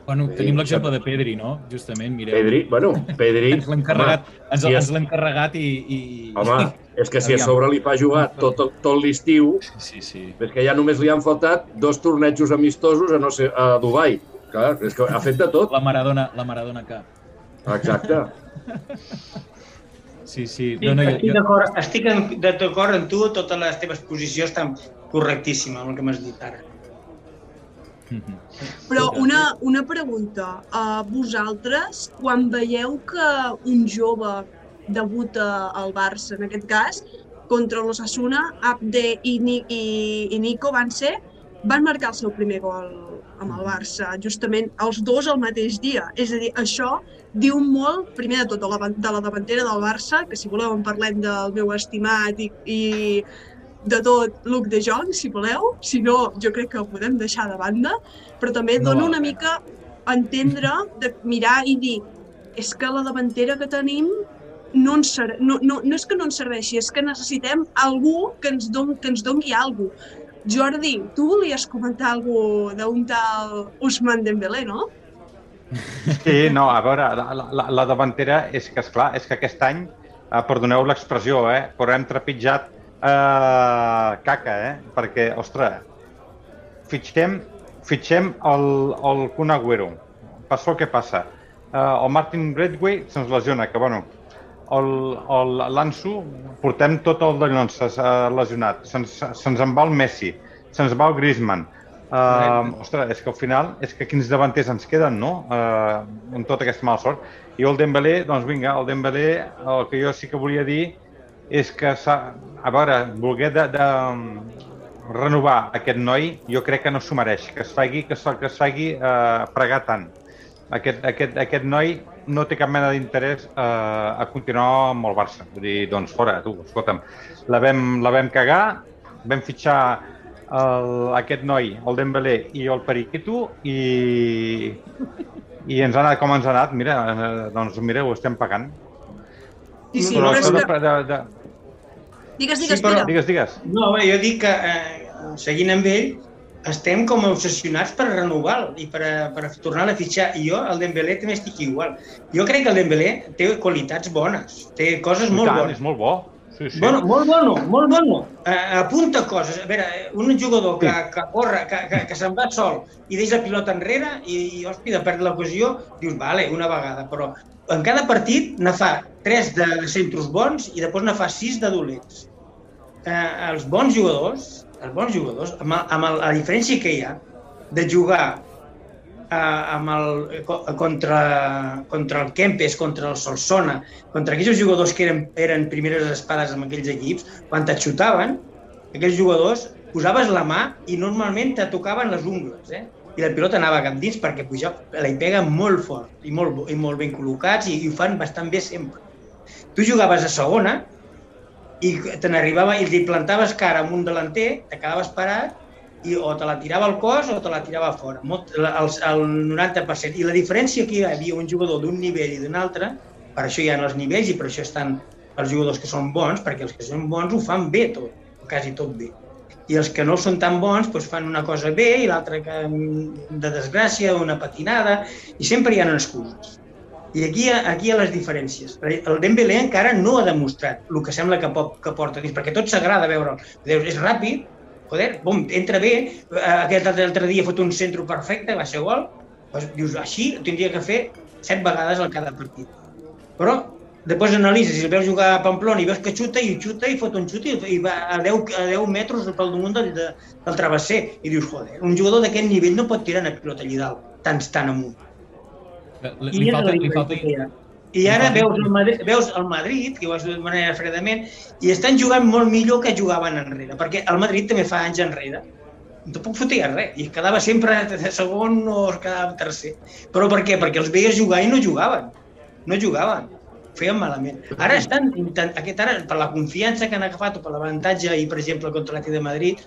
Bueno, tenim l'exemple de Pedri, no? Justament, mireu. Pedri, bueno, Pedri... ens l'hem carregat, home, ens, si ens l'hem carregat i, i... Home, és que si a sobre li fa jugar tot, tot, tot l'estiu, sí, sí. és que ja només li han faltat dos tornejos amistosos a, no sé, a Dubai. Clar, és que ha fet de tot. La Maradona, la Maradona K. Exacte. Sí, sí. No, no, estic jo... estic d'acord amb tu, totes les teves posicions estan correctíssimes amb el que m'has dit ara. Però una, una pregunta. Uh, vosaltres, quan veieu que un jove debuta al Barça, en aquest cas, contra l'Ossassuna, Abde i, Ni i, i Nico van ser, van marcar el seu primer gol amb el Barça, justament els dos al mateix dia. És a dir, això diu molt, primer de tot, de la, de la davantera del Barça, que si voleu en parlem del meu estimat i, i de tot Luc de Jong, si voleu, si no, jo crec que ho podem deixar de banda, però també no, dona una mica entendre de mirar i dir és que la davantera que tenim no, ens ser, no, no, no és que no ens serveixi, és que necessitem algú que ens, don, que ens dongui alguna cosa. Jordi, tu volies comentar alguna d'un tal Usman Dembélé, no? Sí, no, a veure, la, la, la davantera és que, és clar, és que aquest any, eh, perdoneu l'expressió, eh, però hem trepitjat Uh, caca, eh? Perquè, ostres, fitxem, fitxem el, el Kun Agüero. Passa el que passa. Uh, el Martin Bradway se'ns lesiona, que bueno, l'Ansu portem tot el Dallons uh, lesionat. Se'ns se en va el Messi, se'ns va el Griezmann. Uh, ostres, és que al final, és que quins davanters ens queden, no? Uh, amb tota aquesta mala sort. I el Dembélé, doncs vinga, el Dembélé, el que jo sí que volia dir és que, a veure, voler de, de renovar aquest noi, jo crec que no s'ho mereix, que es faci, que es, que es faci eh, pregar tant. aquest, aquest, aquest noi no té cap mena d'interès a, a continuar amb el Barça. Vull dir, doncs fora, tu, escolta'm, la vam, la vam cagar, vam fitxar el, aquest noi, el Dembélé i el Periquito i, i ens ha anat com ens ha anat. Mira, eh, doncs mira, ho estem pagant. Sí, sí, però però és això que... de, de, Digues, Sí, digues, però- Pere. digues, digues. No, bé, jo dic que, eh, seguint amb ell, estem com obsessionats per renovar i per, per tornar a fitxar. I jo, el Dembélé, també estic igual. Jo crec que el Dembélé té qualitats bones, té coses I molt tant, bones. És molt bo. Sí, sí. Bueno, molt bueno, molt bueno. Uh, apunta coses. A veure, un jugador que, que corre, que, que, que se'n va sol i deixa la pilota enrere i, i hòstia, perd l'ocasió, dius, vale, una vegada, però en cada partit ne fa tres de centros bons i després ne fa sis de dolents. Eh, els bons jugadors, els bons jugadors, amb, amb la diferència que hi ha de jugar eh, amb el, co- contra, contra el Kempes, contra el Solsona, contra aquells jugadors que eren, eren primeres espades amb aquells equips, quan et xutaven, aquells jugadors posaves la mà i normalment te tocaven les ungles, eh? i la pilota anava cap dins perquè pujava, la hi pega molt fort i molt, i molt ben col·locats i, i ho fan bastant bé sempre. Tu jugaves a segona i te n'arribava i li plantaves cara amb un delanter, te quedaves parat i o te la tirava al cos o te la tirava fora, molt, el, el 90%. I la diferència que hi havia un jugador d'un nivell i d'un altre, per això hi ha els nivells i per això estan els jugadors que són bons, perquè els que són bons ho fan bé tot, o quasi tot bé. I els que no són tan bons doncs fan una cosa bé i l'altra mm, de desgràcia, una patinada, i sempre hi ha excuses. I aquí, aquí hi ha les diferències. El Dembélé encara no ha demostrat el que sembla que, pot, que porta dins, perquè tot s'agrada veure'l. Dius, és ràpid, joder, bom, entra bé, eh, aquest altre, dia fot un centre perfecte, va ser gol, doncs, dius, així tindria que fer set vegades al cada partit. Però després analitzes, si el veus jugar a Pamplona i veus que xuta i xuta i fot un xut i, va a 10, a 10 metres pel damunt del, de, del travesser i dius, joder, un jugador d'aquest nivell no pot tirar una pilota allà dalt, tan, tan amunt. Li, I li falta, li falta. I ara veus el, Madrid, veus el Madrid, que ho has dit de manera fredament, i estan jugant molt millor que jugaven enrere, perquè el Madrid també fa anys enrere no puc fotia res, i quedava sempre de segon o es quedava tercer. Però per què? Perquè els veies jugar i no jugaven. No jugaven. Ho feien malament. Ara estan, aquest ara, per la confiança que han agafat o per l'avantatge, i per exemple contra l'Atlètic de Madrid,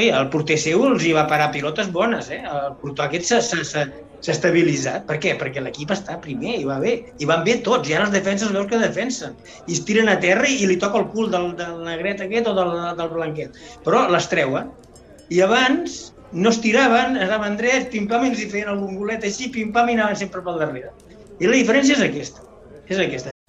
oi, el porter seu els hi va parar pilotes bones, eh? El porter aquest s'ha- estabilitzat. Per què? Perquè l'equip està primer i va bé. I van bé tots. I ara els defenses veus que defensen. I es tiren a terra i li toca el cul del, del negret aquest o del, del blanquet. Però les treuen. I abans no es tiraven, anaven drets, pim-pam, i els hi feien algun golet així, pim-pam, i anaven sempre pel darrere. I la diferència és aquesta. És aquesta.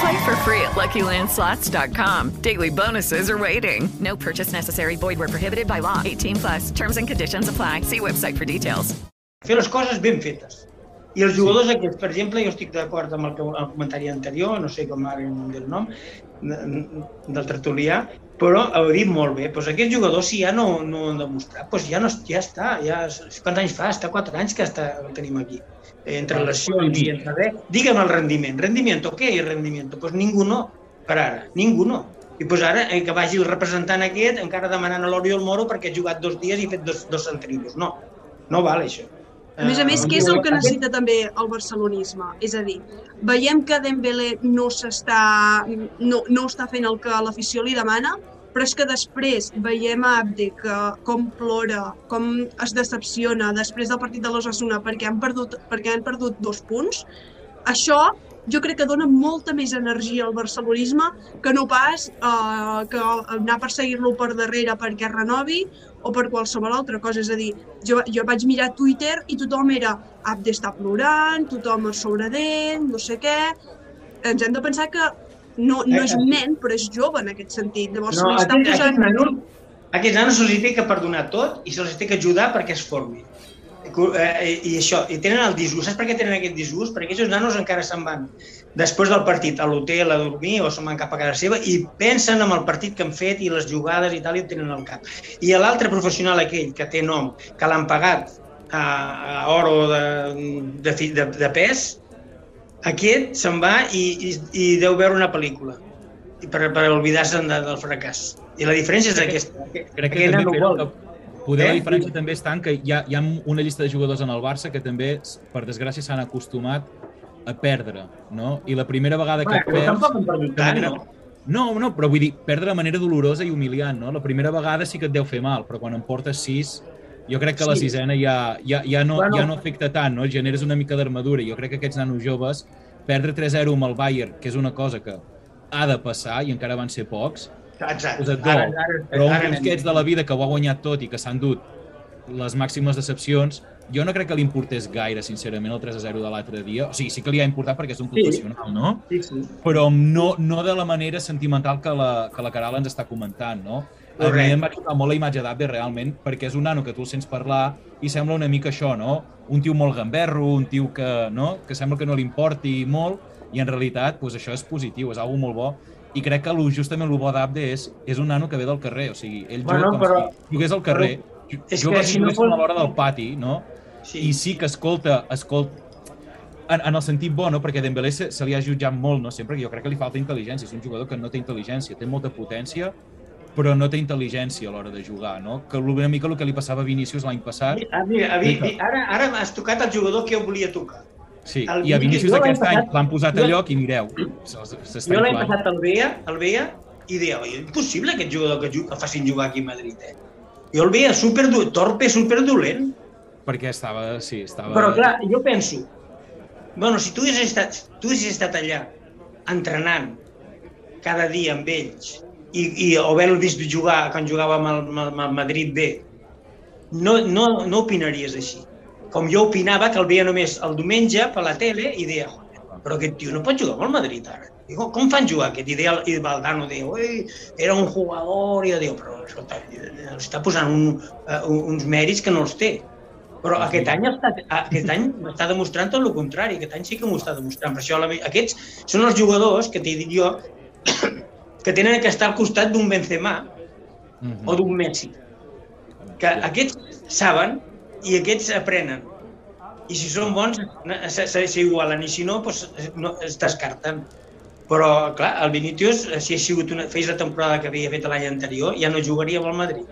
Play for free at LuckyLandSlots.com. Daily bonuses are waiting. No purchase necessary. Void were prohibited by law. 18 plus. Terms and conditions apply. See website for details. Fer les coses ben fetes. I els jugadors aquests, per exemple, jo estic d'acord amb el, que, el comentari anterior, no sé com ara el nom, de- del tertulià, però ho he dit molt bé. Doncs aquests jugadors, si ja no, no han demostrat, doncs ja, no, ja està. Ja, quants anys fa? Està quatre anys que està, el tenim aquí. Entre lesions i entre res. Digue'm el rendiment. Rendimiento, què és rendimiento? Doncs ningú no, per ara. Ningú no. I doncs ara eh, que vagi el representant aquest encara demanant a l'Oriol Moro perquè ha jugat dos dies i ha fet dos, dos centrinos. No, no val això. A més a més, Eh, què és el que necessita també el barcelonisme? És a dir, veiem que Dembélé no s'està no, no està fent el que l'afició li demana, però és que després veiem a Abde que com plora, com es decepciona després del partit de l'Osasuna perquè han perdut, perquè han perdut dos punts, això jo crec que dona molta més energia al barcelonisme que no pas eh, que anar a perseguir-lo per darrere perquè renovi o per qualsevol altra cosa. És a dir, jo, jo vaig mirar Twitter i tothom era Abde està plorant, tothom a sobre d'ell, no sé què... Ens hem de pensar que no, no és un nen, però és jove en aquest sentit. Llavors, No, estan aquest, posant... aquest nano, aquests nanos se'ls té que perdonar tot i se'ls té que ajudar perquè es formi. eh, i això, i tenen el disgust. Saps per què tenen aquest disgust? Perquè aquests nanos encara se'n van després del partit a l'hotel a dormir o se'n van cap a casa seva i pensen en el partit que han fet i les jugades i tal i ho tenen al cap. I l'altre professional aquell que té nom, que l'han pagat a, a oro de, de, de, de pes, aquest se'n va i, i, i deu veure una pel·lícula i per, per oblidar-se'n de, del fracàs. I la diferència és aquesta. Crec que Aquest també, que poder Eh? la diferència també està en que hi ha, hi ha una llista de jugadors en el Barça que també, per desgràcia, s'han acostumat a perdre, no? I la primera vegada que però perds... tampoc han perdut de tant, manera- no? No, no, però vull dir, perdre de manera dolorosa i humiliant, no? La primera vegada sí que et deu fer mal, però quan en portes sis, jo crec que la Sí. sisena ja, ja, ja, no, Bueno. ja no afecta tant, no? Generes una mica d'armadura. Jo crec que aquests nanos joves, perdre 3-0 amb el Bayern, que és una cosa que ha de passar, i encara van ser pocs, Exacte. et dol. Ara, ara, però un anem. Busquets de la vida que ho ha guanyat tot i que s'han dut les màximes decepcions, jo no crec que li importés gaire, sincerament, el 3-0 de l'altre dia. O sigui, sí que li ha importat perquè és un Sí. professional, no? Sí, sí. Però no, no de la manera sentimental que la, que la Caral ens està comentant, no? A mi em va tocar molt la imatge d'Abde, realment, perquè és un nano que tu el sents parlar i sembla una mica això, no? Un tio molt gamberro, un tio que, no? que sembla que no li importi molt, i en realitat pues, això és positiu, és algo molt bo. I crec que lo, justament el bo d'Abde és, és un nano que ve del carrer, o sigui, ell Bueno, juga com però- si jugués al carrer, que juga si no fos- a l'hora del pati, no? Sí. I sí que escolta, escolta en, en el sentit bo, no? perquè Dembélé se, se li ha jutjat molt, no? sempre que jo crec que li falta intel·ligència, és un jugador que no té intel·ligència, té molta potència, però no té intel·ligència a l'hora de jugar, no? Que una mica el que li passava a Vinícius l'any passat, Ah, mira, a, Mica. mi, ara, ara has tocat el jugador que jo volia tocar. sí, el i a Vinícius aquest any l'han posat a lloc i mireu, s'està Jo l'any passat el veia, el veia i deia, "Oi, impossible aquest jugador que, ju- que facin jugar aquí a Madrid, eh? Jo el veia super torpe, super dolent. Perquè estava, sí, estava... Però clar, jo penso, bueno, si tu haguessis estat, tu haguessis estat allà entrenant cada dia amb ells i, i o haver-lo vist jugar quan jugava amb el, amb el Madrid B, no, no, no opinaries així. Com jo opinava que el veia només el diumenge per la tele i deia, "Joder, però aquest tio no pot jugar amb el Madrid ara. Digo, com fan jugar aquest? I, deia, i Valdano deia, Ui, era un jugador, i jo diu, però escolta, està posant un, uh, uns mèrits que no els té. Però aquest any, està, aquest any està demostrant tot el contrari, aquest any sí que m'ho està demostrant. Per això la, aquests són els jugadors que t'he dit jo que tenen que estar al costat d'un Benzema Mhm. o d'un Messi. Que aquests saben i aquests aprenen. I si són bons, s'igualen, i si no, doncs, no es descarten. Però, clar, el Vinicius, si ha sigut una, fes la temporada que havia fet l'any anterior, ja no jugaria amb el Madrid.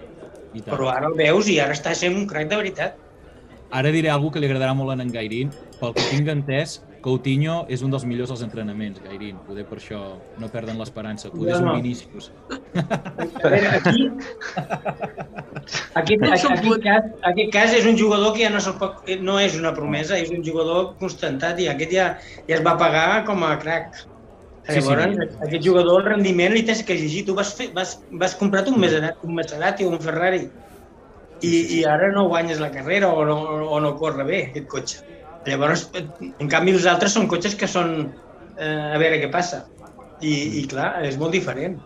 Però ara el veus i ara està sent un crac de veritat. Ara diré alguna que li agradarà molt a en Gairín. Pel que tinc entès, Coutinho és un dels millors als entrenaments, Gairín. Poder per això no perden l'esperança. Poder és un no. Vinícius. A veure, aquí... Aquest, aquest, aquest, cas, aquest cas és un jugador que ja no, pot, no és una promesa, és un jugador constantat i aquest ja, ja es va pagar com a crac. Sí, sí. Llavors, aquest jugador, el rendiment li tens que exigir. Tu vas, fer, vas, vas comprar un Maserati, un Maserati o un Ferrari i, i ara no guanyes la carrera o no, o no corre bé aquest cotxe. Llavors, en canvi, els altres són cotxes que són eh, a veure què passa. I, i clar, és molt diferent.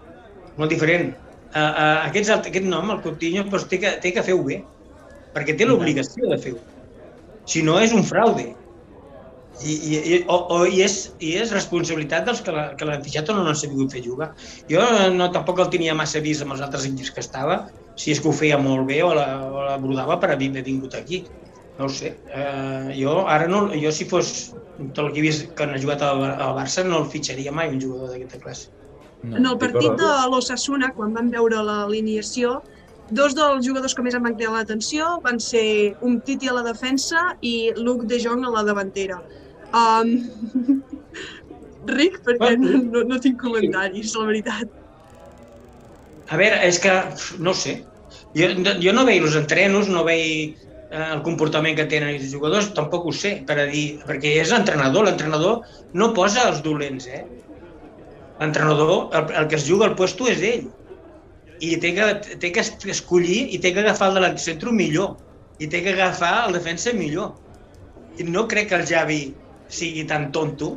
Molt diferent. Uh, uh, aquests, aquest nom, el Coutinho, doncs té que, té que fer-ho bé, perquè té l'obligació de fer-ho. Si no, és un fraude. I, i, i, o, o, i, és, I és responsabilitat dels que l'han fitxat o no l'han sabut fer jugar. Jo no, tampoc el tenia massa vist amb els altres equips que estava, si és que ho feia molt bé o la, o la brodava per haver vingut aquí. No ho sé. Uh, jo ara no, jo si fos tot el que he vist que han jugat al, al Barça no el fitxaria mai un jugador d'aquesta classe. No. En el partit de l'Ossassuna, quan vam veure l'alineació, dos dels jugadors que més em van cridar l'atenció van ser un Titi a la defensa i Luc de Jong a la davantera. Um, Ric, perquè no, no, no tinc comentaris, la veritat. A veure, és que, no ho sé, jo, jo no veig els entrenos, no veig el comportament que tenen els jugadors, tampoc ho sé, per a dir, perquè és l'entrenador, l'entrenador no posa els dolents, eh? L'entrenador, el, el que es juga al puesto és ell, i té que, té que es- escollir i té que agafar el de l'encentro millor, i té que agafar el defensa millor. I no crec que el Javi sigui tan tonto,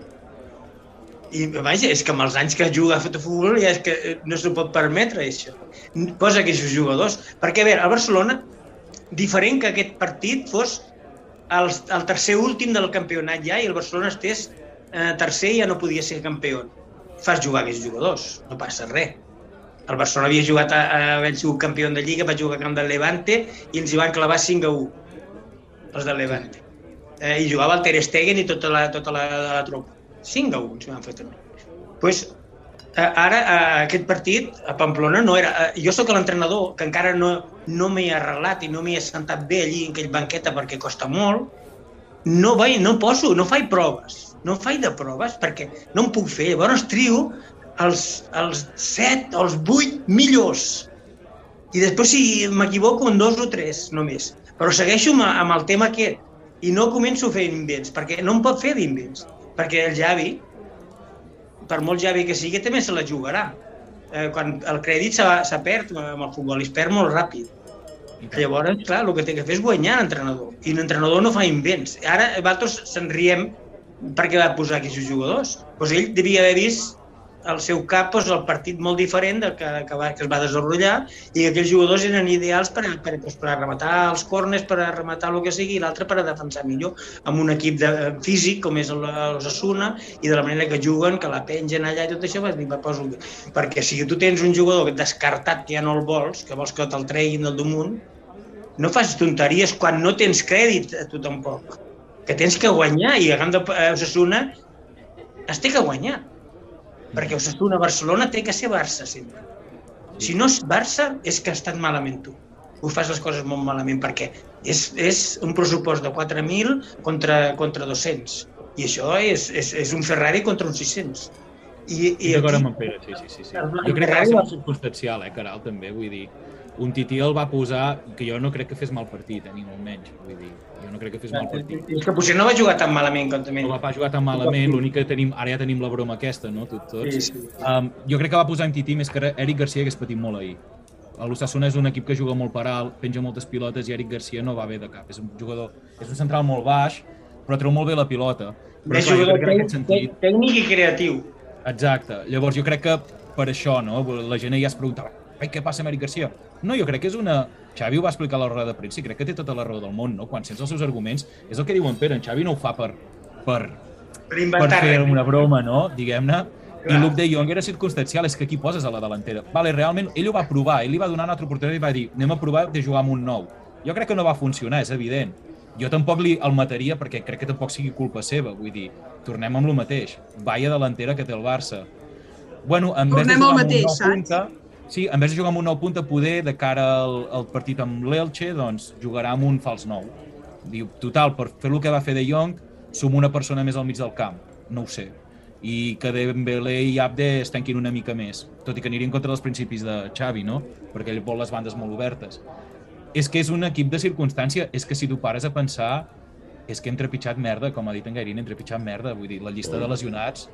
i vaja, és que amb els anys que juga a futbol ja és que eh, no s'ho pot permetre, això. Posa aquests jugadors. Perquè, a veure, el Barcelona, diferent que aquest partit fos el, el tercer últim del campionat ja i el Barcelona estés eh, tercer i ja no podia ser campió. Fas jugar aquests jugadors, no passa res. El Barcelona havia jugat, a, a, havent sigut campió de Lliga, va jugar a camp del Levante i ens hi van clavar 5 a 1, els del Levante. Eh, I jugava el Ter Stegen i tota la, tota la, la tropa. 5 a 1 ens van fer també. Pues, ara, eh, aquest partit, a Pamplona, no era... Eh, jo sóc l'entrenador, que encara no, no m'he arreglat i no m'he sentat bé allí en aquell banqueta perquè costa molt, no, vaig, no poso, no faig proves, no faig de proves perquè no em puc fer. Llavors trio els, els 7 o els 8 millors. I després si m'equivoco en dos o tres només. Però segueixo amb, amb el tema aquest i no començo a fer invents, perquè no em pot fer d'invents. Perquè el Javi, per molt Javi que sigui, també se la jugarà. Eh, quan el crèdit s'ha perd amb el futbol, es perd molt ràpid. Llavors, clar, el que té que fer és guanyar l'entrenador. I l'entrenador no fa invents. Ara nosaltres se'n riem perquè va posar aquests jugadors. Pues ell devia haver vist el seu cap doncs, el partit molt diferent del que, que, va, que es va desenvolupar i que aquells jugadors eren ideals per, per, doncs, per rematar els corners, per rematar el que sigui, i l'altre per a defensar millor amb un equip de, físic com és l'Osasuna i de la manera que juguen, que la pengen allà i tot això, vas dir, va, poso... perquè si tu tens un jugador descartat que ja no el vols, que vols que te'l treguin del damunt, no fas tonteries quan no tens crèdit a tu tampoc. Que tens que guanyar i a camp de Osasuna es té que guanyar. Perquè Osasuna Barcelona té que ser Barça sempre. Si no és Barça, és que ha estat malament tu. Ho fas les coses molt malament perquè és, és un pressupost de 4.000 contra, contra 200. I això és, és, és un Ferrari contra un 600. I, i D'acord amb en Pere, sí, sí, sí. sí. Jo crec que va ser circumstancial, eh, Caral, també, vull dir un tití el va posar, que jo no crec que fes mal partit, eh, ni molt menys. Vull dir, jo no crec que fes mal partit. És que potser no va jugar tan malament com també. No va jugar tan malament, l'únic que tenim, ara ja tenim la broma aquesta, no? Tot, tots. Sí, sí. Um, jo crec que va posar en tití més que Eric Garcia hagués patit molt ahir. L'Ossassuna és un equip que juga molt per alt, penja moltes pilotes i Eric Garcia no va bé de cap. És un jugador, és un central molt baix, però treu molt bé la pilota. Però, és clar, jugador tècnic, sentit... tècnic i creatiu. Exacte. Llavors jo crec que per això, no? La gent ja es preguntava ai, què passa Eric Garcia? No, jo crec que és una... Xavi ho va explicar a la roda de premsa i crec que té tota la raó del món, no? Quan sents els seus arguments, és el que diuen Pere, en Xavi no ho fa per, per, per, per fer una broma, no? Diguem-ne. I Luke de Jong era circumstancial, és que aquí poses a la delantera. Vale, realment, ell ho va provar, ell li va donar una altra oportunitat i va dir anem a provar de jugar amb un nou. Jo crec que no va funcionar, és evident. Jo tampoc li el mataria perquè crec que tampoc sigui culpa seva, vull dir, tornem amb el mateix. Vaya delantera que té el Barça. Bueno, en tornem vez de jugar mateix, amb un punta, Sí, en vez de jugar amb un nou punta, poder, de cara al, al partit amb l'Elche, doncs jugarà amb un fals nou. Diu, total, per fer el que va fer De Jong, som una persona més al mig del camp. No ho sé. I que Dembélé i Abde es tanquin una mica més, tot i que anirien contra els principis de Xavi, no? Perquè ell vol les bandes molt obertes. És que és un equip de circumstància, és que si tu pares a pensar, és que hem trepitjat merda, com ha dit en Gairín, hem trepitjat merda, vull dir, la llista de lesionats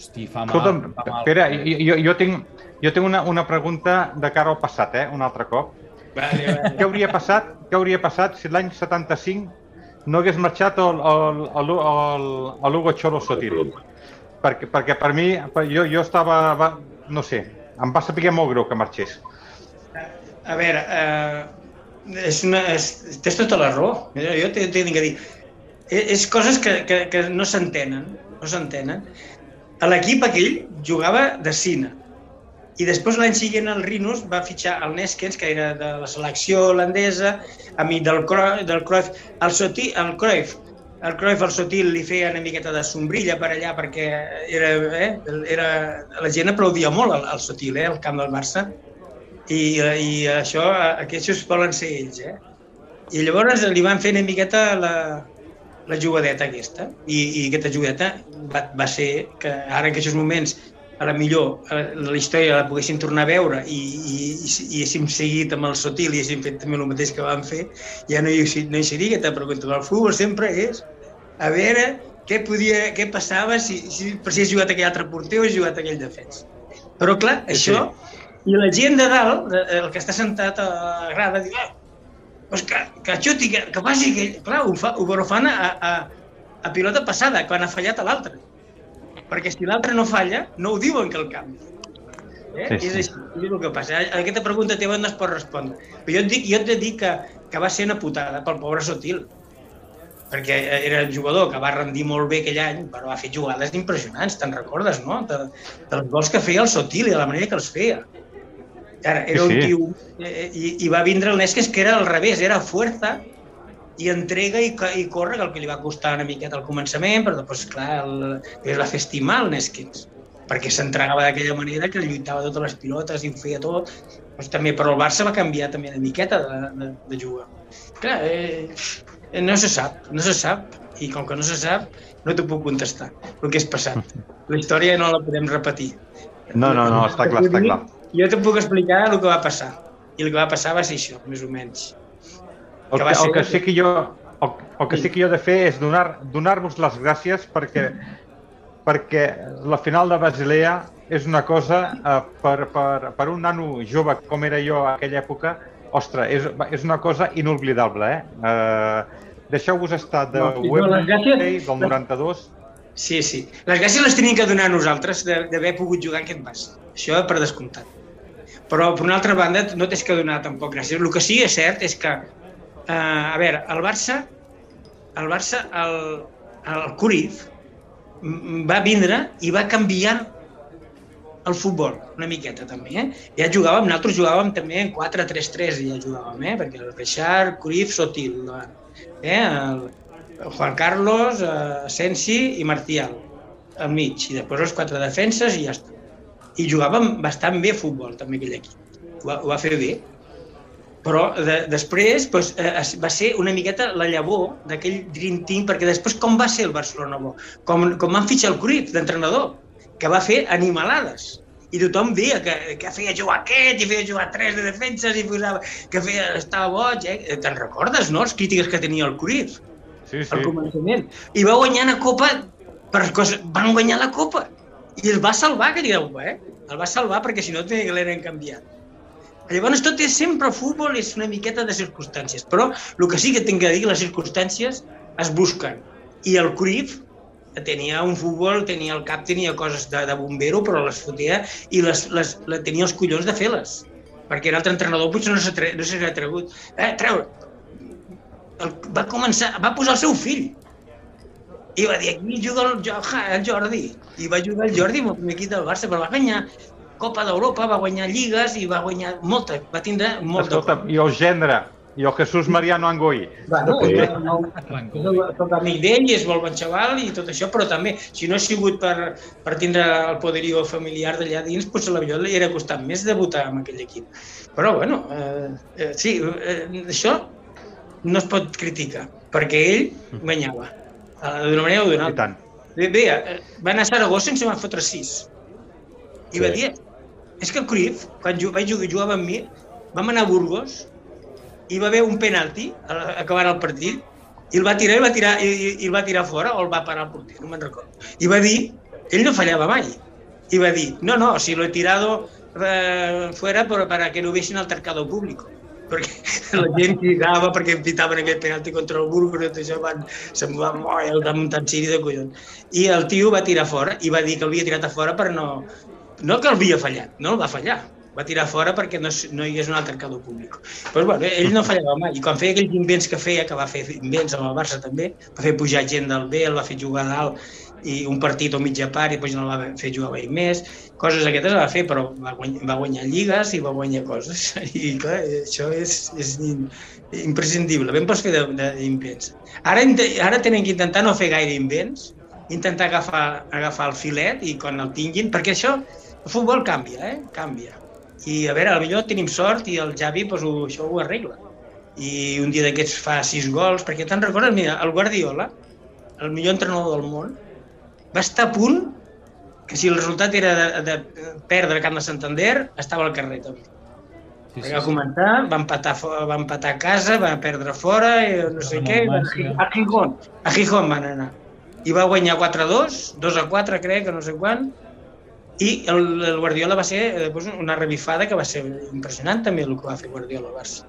Hosti, fa mal. Escolta'm, fa mal. Pere, jo, jo tinc, jo tinc una, una pregunta de cara al passat, eh? un altre cop. Vale, vale. Què hauria passat, què hauria passat si l'any 75 no hagués marxat l'Hugo Cholo Sotil? Perquè, perquè per mi, jo, jo estava, va, no sé, em va saber molt greu que marxés. A veure, eh, és una, és, tens tota la raó. Jo t'he de dir. És, és coses que, que, que no s'entenen, no s'entenen a l'equip aquell jugava de cine. I després l'any següent el Rinus va fitxar el Neskens, que era de la selecció holandesa, amic del, Cruyff, del Cruyff, el, Soti, el Cruyff, el Cruyff, el Sotil, li feia una miqueta de sombrilla per allà perquè era, eh, era, la gent aplaudia molt el, el Sotil, eh, al camp del Barça. I, i això, aquests volen ser ells, eh? I llavors li van fer una miqueta la, la jugadeta aquesta. I, i aquesta jugadeta va, va ser que ara en aquests moments a la millor la història la poguessin tornar a veure i, i, i, haguéssim seguit amb el Sotil i haguéssim fet també el mateix que vam fer, ja no hi, no hi seria aquesta pregunta. El futbol sempre és a veure què, podia, què passava si, si, per si has jugat aquell altre porter o has jugat aquell defensa. Però clar, això, i la gent de dalt, el que està sentat a la grada, diu, ah, pues que, que xuti, que, que faci que... Clar, ho, fa, ho fan a, a, a pilota passada, quan ha fallat a l'altre. Perquè si l'altre no falla, no ho diuen que el canvi. Eh? Sí, sí. És així, és el que passa. Aquesta pregunta teva no es pot respondre. Però jo et dic, jo et dic que, que va ser una putada pel pobre Sotil. perquè era un jugador que va rendir molt bé aquell any, però va fer jugades impressionants, te'n recordes, no? De, dels gols que feia el Sotil i de la manera que els feia. Ara, era Sí, un sí. tio... eh, I, I va vindre el Nesques, que era al revés, era fuerza i entrega i, i corre, que el que li va costar una miqueta al començament, però després, clar, el, es va fer estimar el Neskins, perquè s'entregava d'aquella manera que lluitava totes les pilotes i ho feia tot. Doncs també, però el Barça va canviar també una miqueta de, de, de jugar. Clar, eh, eh, no se sap, no se sap, i com que no se sap, no t'ho puc contestar, el que és passat. La història no la podem repetir. No, no, no, està clar, està clar. Jo te puc explicar el que va passar. I el que va passar va ser això, més o menys. El que el que sí que jo el, el que sí que jo he de fer és donar- donar-vos les gràcies perquè perquè la final de Basilea és una cosa eh, per, per, per un nano jove com era jo a aquella època, ostres, és, és una cosa inoblidable, eh? eh Deixeu-vos estar de No, no, les gràcies- Wembley del 92. Sí, sí. Les gràcies les tenim que donar a nosaltres d'haver pogut jugar en aquest Barça. Això per descomptat. Però, per una altra banda, no tens que donar tampoc gràcies. El que sí que és cert és que, eh, a veure, el Barça, el Barça, el, el m- va vindre i va canviar el futbol, una miqueta també, eh? Ja jugàvem, nosaltres jugàvem també en 4-3-3, ja jugàvem, eh? Perquè el Reixard, Cruyff, Sotil, eh? El, Juan Carlos, eh, Sensi i Martial al mig, i després els quatre defenses i ja està. I jugàvem bastant bé futbol, també, aquell equip. Ho va, ho va fer bé. Però de, després doncs, eh, va ser una miqueta la llavor d'aquell Dream Team, perquè després com va ser el Barcelona bo? Com, com van fitxar el Cruyff d'entrenador, que va fer animalades. I tothom deia que, que feia jugar aquest i feia jugar tres de defenses i posava, que feia, estava boig. Eh? Te'n recordes, no?, les crítiques que tenia el Cruyff Sí, sí. al començament. I va guanyar una copa, per cosa, van guanyar la copa. I el va salvar, que digueu, eh? El va salvar perquè si no tenia que l'eren canviat. Llavors tot és sempre futbol, és una miqueta de circumstàncies. Però el que sí que tinc que dir, les circumstàncies es busquen. I el Cruyff tenia un futbol, tenia el cap, tenia coses de, de bombero, però les fotia i les, les, les, tenia els collons de fer-les. Perquè l'altre entrenador potser no s'ha no atregut. Eh, treure, el, va començar, va posar el seu fill i va dir, aquí juga el, el Jordi i va jugar el Jordi amb el primer equip del Barça però va guanyar Copa d'Europa, va guanyar Lligues i va guanyar molta, va tindre molta Escolta, i el gendre, i el Jesús Mariano Angoi. Bueno, Sí. no, no, no, soc amic d'ell i és molt bon xaval i tot això, però també, si no ha sigut per, per tindre el poderío familiar d'allà dins, doncs potser li hauria costat més debutar amb aquell equip. Però, bueno, eh, eh, sí, eh, això no es pot criticar, perquè ell guanyava, eh, d'una manera o d'una I altra. tant. Bé, bé, eh, va anar a Saragossa i ens en van fotre sis. I Sí. va dir, és que el Cruyff, quan vaig jugar, jugava amb mi, vam anar a Burgos i va haver un penalti acabant el partit i el va tirar i, va tirar, i, i, i el va tirar fora o el va parar el porter, no me'n recordo. I va dir, ell no fallava mai, i va dir, no, no, si lo he tirado eh, fuera pero para que no un altercado público perquè la gent cridava perquè pitaven aquell penalti contra el Burgos i això van, se'm va moure el muntar en siri de collons. I el tio va tirar fora i va dir que l'havia tirat a fora per no... No que havia fallat, no va fallar. Va tirar fora perquè no, no hi hagués un altercador públic. Però bueno, ell no fallava mai. I quan feia aquells invents que feia, que va fer invents amb el Barça també, va fer pujar gent del B, el va fer jugar dalt i un partit o mitja part i després no el va fer jugar mai més. Coses aquestes va fer, però va guanyar, va guanyar lligues i va guanyar coses. I clar, això és, és in- imprescindible. Ben pots fer d'invents. Ara, ara tenen que intentar no fer gaire invents, intentar agafar, agafar el filet i quan el tinguin, perquè això, el futbol canvia, eh? Canvia. I a veure, potser tenim sort i el Javi pues, ho, això ho arregla. I un dia d'aquests fa sis gols, perquè te'n recordes, mira, el Guardiola, el millor entrenador del món, va estar a punt que si el resultat era de, de perdre a Camp de Santander, estava al carrer també. Sí, Sí, va començar, va empatar, va empatar a casa, va perdre fora, i no sé què, a Gijón, a Gijón van anar. I va guanyar 4-2, 2-4 crec, que no sé quan, i el, el Guardiola va ser eh, doncs una revifada que va ser impressionant també el que va fer Guardiola al Barça.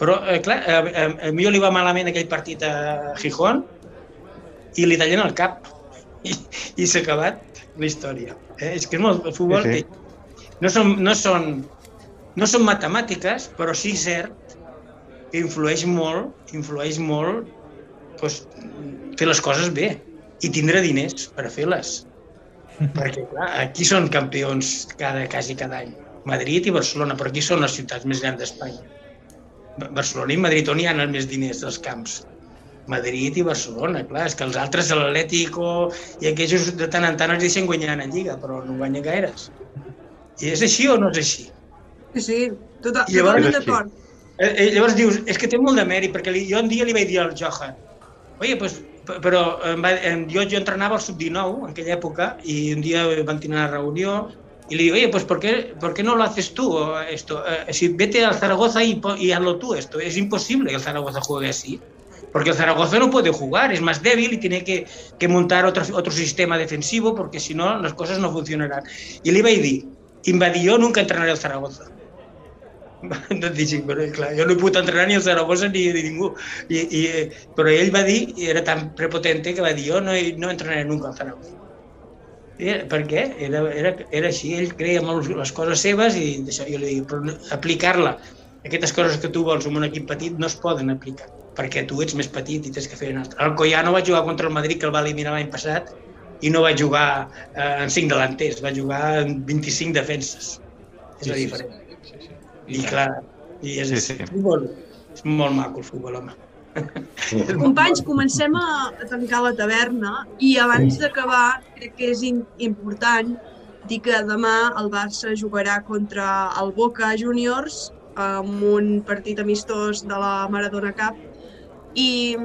Però, eh, clar, a, a, a mi li va malament aquell partit a Gijón i li tallen el cap i, i s'ha acabat la història. Eh? És que és molt, el futbol Sí, sí. no són, no són, no són matemàtiques, però sí és cert que influeix molt, influeix molt pues, fer les coses bé i tindre diners per fer-les. Perquè, clar, aquí són campions cada, quasi cada any. Madrid i Barcelona, però aquí són les ciutats més grans d'Espanya. Barcelona i Madrid, on hi ha els més diners dels camps? Madrid i Barcelona, clar, és que els altres, l'Atlético i aquells de tant en tant els deixen guanyar en Lliga, però no guanyen gaires. I és així o no és així? Sí, sí, tota, llavors- totalment d'acord. Eh, eh, llavors dius, és que té molt de mèrit, perquè li, jo un dia li vaig dir al Johan, oye, pues, però em va, em, jo, jo entrenava al sub-19 en aquella època i un dia vam tenir una reunió y le digo, oye, pues ¿por qué, ¿por qué no lo haces tú esto? Eh, si vete al Zaragoza y, y hazlo tú esto. Es imposible que el Zaragoza juegue así. Porque el Zaragoza no puede jugar, es más débil y tiene que, que montar otro, otro sistema defensivo porque si no las cosas no funcionarán. Y le iba a decir, invadir yo nunca entrenaré al Zaragoza. Doncs dic, però clar, jo no he pogut entrenar ni el Zaragoza ni, ni ningú. I, i, però ell va dir, i era tan prepotente que va dir, jo no, no entrenaré nunca al Zaragoza. Era- per què? Era, era, era així, ell creia molt les coses seves i d'això jo li dic, però aplicar-la, aquestes coses que tu vols en un equip petit no es poden aplicar, perquè tu ets més petit i tens que fer un altre. El Collano va jugar contra el Madrid, que el va eliminar l'any passat, i no va jugar eh, en 5 delanters, va jugar en 25 defenses. És Sí, la sí, diferència. I clar, i és, Sí, sí. Futbol, és molt maco el futbol, home. Companys, comencem a, a tancar la taverna i abans d'acabar crec que és important dir que demà el Barça jugarà contra el Boca Juniors amb un partit amistós de la Maradona Cup i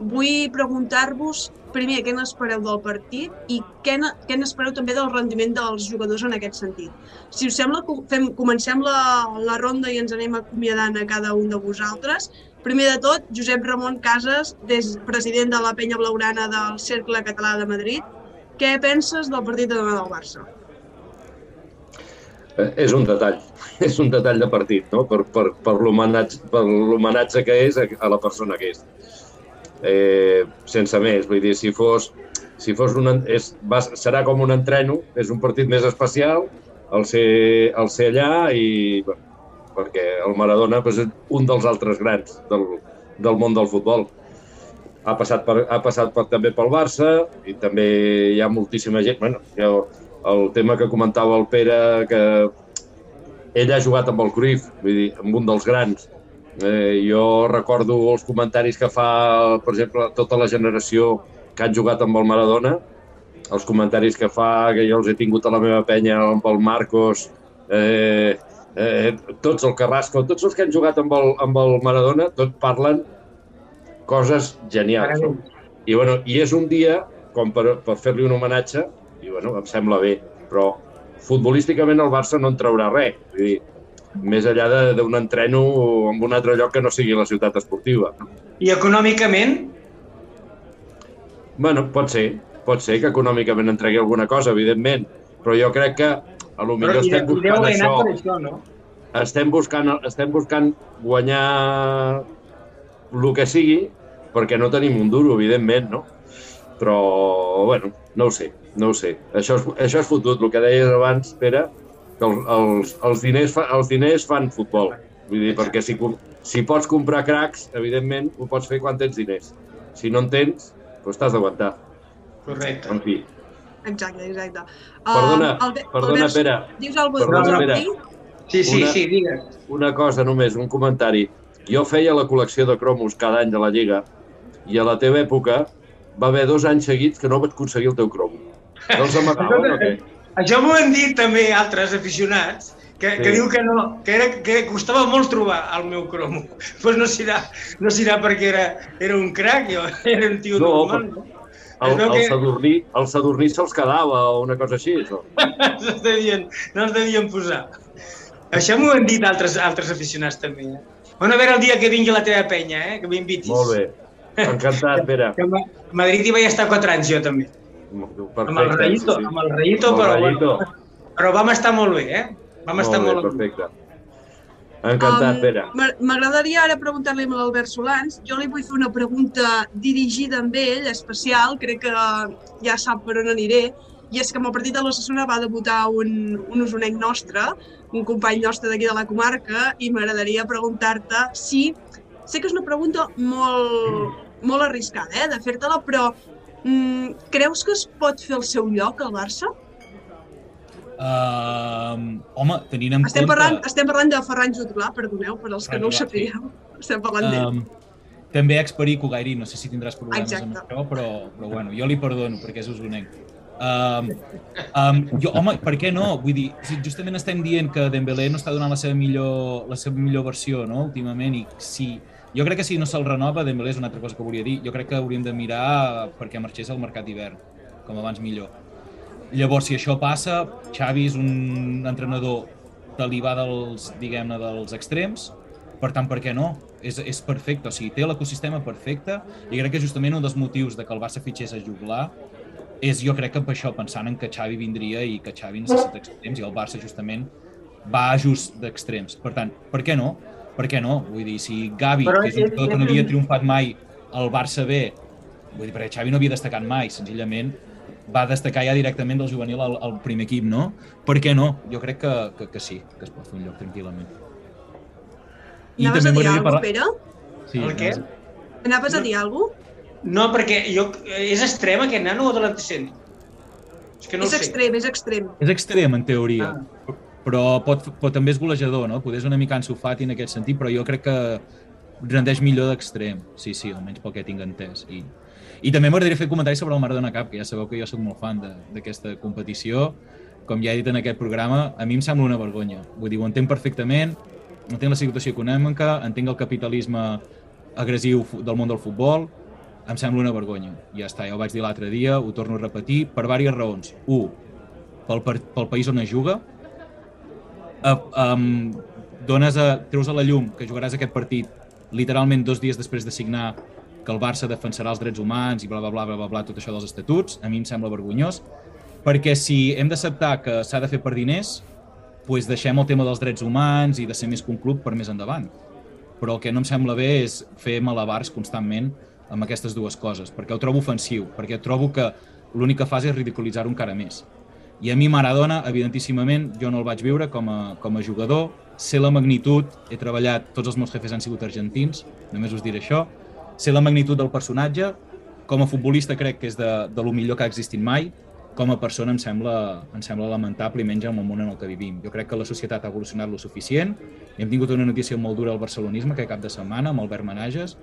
vull preguntar-vos primer què n'espereu del partit i què, què n'espereu també del rendiment dels jugadors en aquest sentit. Si us sembla, fem, comencem la, la ronda i ens anem acomiadant a cada un de vosaltres. Primer de tot, Josep Ramon Casas, des, president de la penya blaurana del Cercle Català de Madrid. Què penses del partit de demà del Barça? Eh, És un detall, és un detall de partit, no? per, per, per l'homenatge que és a la persona que és. Eh, sense més, vull dir, si fos, si fos un, és, va, serà com un entreno, és un partit més especial, el ser, el ser allà i, bueno, perquè el Maradona doncs, és un dels altres grans del, del món del futbol. Ha passat, per, ha passat per, també pel Barça i també hi ha moltíssima gent. Bueno, jo, el tema que comentava el Pere, que ell ha jugat amb el Cruyff, vull dir, amb un dels grans. Eh, jo recordo els comentaris que fa, per exemple, tota la generació que han jugat amb el Maradona, els comentaris que fa, que jo els he tingut a la meva penya amb el Marcos, eh, eh, tots el Carrasco, tots els que han jugat amb el, amb el Maradona, tots parlen coses genials. No? I, bueno, I és un dia com per, per fer-li un homenatge, i bueno, em sembla bé, però futbolísticament el Barça no en traurà res. Vull dir, més enllà d'un entreno en un altre lloc que no sigui la ciutat esportiva. I econòmicament, Bueno, pot ser, pot ser que econòmicament en tregui alguna cosa, evidentment, però jo crec que a lo millor però estem buscant això, això, no? estem buscant, estem buscant guanyar el que sigui, perquè no tenim un duro, evidentment, no? Però, bueno, no ho sé, no ho sé. Això és, això és fotut, el que deies abans, Pere, que el, els, els, diners fa, els diners fan futbol. Vull dir, perquè si, si pots comprar cracs, evidentment, ho pots fer quan tens diners. Si no en tens, doncs t'has d'aguantar. Correcte. En fi, Exacte, exacte. Perdona, Uh, Albe- perdona, Albert, Pere. Dius alguna Perdona, cosa, Pere. Martí? Sí, sí, Una- sí, digues. una cosa només, un comentari. Jo feia la col·lecció de cromos cada any de la Lliga i a la teva època va haver dos anys seguits que no vaig aconseguir el teu cromo. No els amagaven o què? Això m'ho han dit també altres aficionats, que, que Sí. diu que no, que, era, que costava molt trobar el meu cromo. Doncs pues no serà, no serà perquè era, era un crac, jo era un tio No, normal, no? El, el, que- sadurní, el sadurní se'ls quedava o una cosa així, això. No devien, no es devien posar. Això m'ho han dit altres, altres aficionats també. Eh? Bueno, a veure el dia que vingui la teva penya, eh? que m'invitis. Molt bé. Encantat, Pere. Que a Madrid hi vaig estar 4 anys jo també. Perfecte, amb el Rayito, amb el Rayito, Amb el però, Rayito. però vam estar molt bé, eh? Vam estar molt bé, molt bé. perfecte. Encantat, Um, Pere. m'a- M'agradaria ara preguntar-li a l'Albert Solans. Jo li vull fer una pregunta dirigida amb ell, especial, crec que ja sap per on aniré, i és que amb el partit de l'Ossassuna va debutar un, un usonenc nostre, un company nostre d'aquí de la comarca, i m'agradaria preguntar-te si... Sé que és una pregunta molt, molt arriscada, eh, de fer-te-la, però mm, creus que es pot fer el seu lloc al Barça? Uh, home, tenint en Estem compte... parlant, estem parlant de Ferran Jutglà, perdoneu, per als que no ho Ferran sapigueu. Estem parlant d'ell. Um, també experico Gairi, no sé si tindràs problemes Exacte. amb això, però, però bueno, jo li perdono perquè és usonenc. Um, um, jo, home, per què no? Vull dir, justament estem dient que Dembélé no està donant la seva millor, la seva millor versió, no?, últimament, i si... Jo crec que si no se'l renova, Dembélé és una altra cosa que volia dir, jo crec que hauríem de mirar perquè marxés al mercat d'hivern, com abans millor. Llavors, si això passa, Xavi és un entrenador talibà dels, diguem-ne, dels extrems, per tant, per què no? És, és perfecte, o sigui, té l'ecosistema perfecte i crec que justament un dels motius de que el Barça fitxés a Juglar és jo crec que per això, pensant en que Xavi vindria i que Xavi necessita extrems i el Barça justament va just d'extrems. Per tant, per què no? Per què no? Vull dir, si Gavi, Però que és un jugador que no havia triomfat mai al Barça B, vull dir, perquè Xavi no havia destacat mai, senzillament va destacar ja directament del juvenil al, al primer equip, no? Per què no? Jo crec que, que, que sí, que es pot fer un lloc tranquil·lament. Anaves a dir alguna cosa, Pere? Sí, El què? Anaves a dir alguna cosa? No, perquè jo, és extrem aquest nano o de l'antecent? És que no és extrem, és extrem. És extrem, en teoria, Ah. Però, pot, però també és golejador, no? Poder és una mica ensofat en aquest sentit, però jo crec que rendeix millor d'extrem. Sí, sí, almenys pel que tinc entès. I, i també m'agradaria fer comentaris sobre el Maradona Cup, que ja sabeu que jo sóc molt fan d'aquesta competició. Com ja he dit en aquest programa, a mi em sembla una vergonya. Vull dir, ho entenc perfectament, entenc la situació econòmica, entenc el capitalisme agressiu del món del futbol, em sembla una vergonya. Ja està, ja ho vaig dir l'altre dia, ho torno a repetir, per diverses raons. Un, pel, pel país on es juga, uh, um, dones a, treus a la llum que jugaràs aquest partit literalment dos dies després de signar que el Barça defensarà els drets humans i bla, bla, bla, bla, bla, bla tot això dels estatuts, a mi em sembla vergonyós, perquè si hem d'acceptar que s'ha de fer per diners, doncs deixem el tema dels drets humans i de ser més que un club per més endavant. Però el que no em sembla bé és fer malabars constantment amb aquestes dues coses, perquè ho trobo ofensiu, perquè trobo que l'únic que fas és ridiculitzar-ho encara més. I a mi Maradona, evidentíssimament, jo no el vaig viure com a, com a jugador, sé la magnitud, he treballat, tots els meus jefes han sigut argentins, només us diré això, sé la magnitud del personatge, com a futbolista crec que és de, de lo millor que ha existit mai, com a persona em sembla, em sembla lamentable i menys en el món en el que vivim. Jo crec que la societat ha evolucionat lo suficient, hem tingut una notícia molt dura al barcelonisme aquest cap de setmana amb Albert Manages,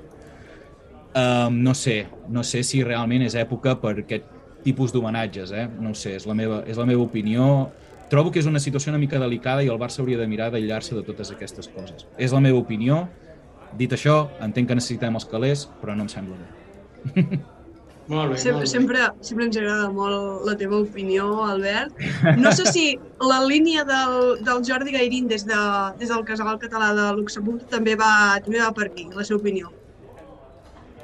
Um, no sé, no sé si realment és època per aquest tipus d'homenatges, eh? no ho sé, és la, meva, és la meva opinió. Trobo que és una situació una mica delicada i el Barça hauria de mirar d'aïllar-se de totes aquestes coses. És la meva opinió. Dit això, entenc que necessitem els calés, però no em sembla bé. Molt bé, Sempre, molt bé. sempre, sempre ens agrada molt la teva opinió, Albert. No sé si la línia del, del Jordi Gairín des, de, des del Casal Català de Luxemburg també va, també va per aquí, la seva opinió.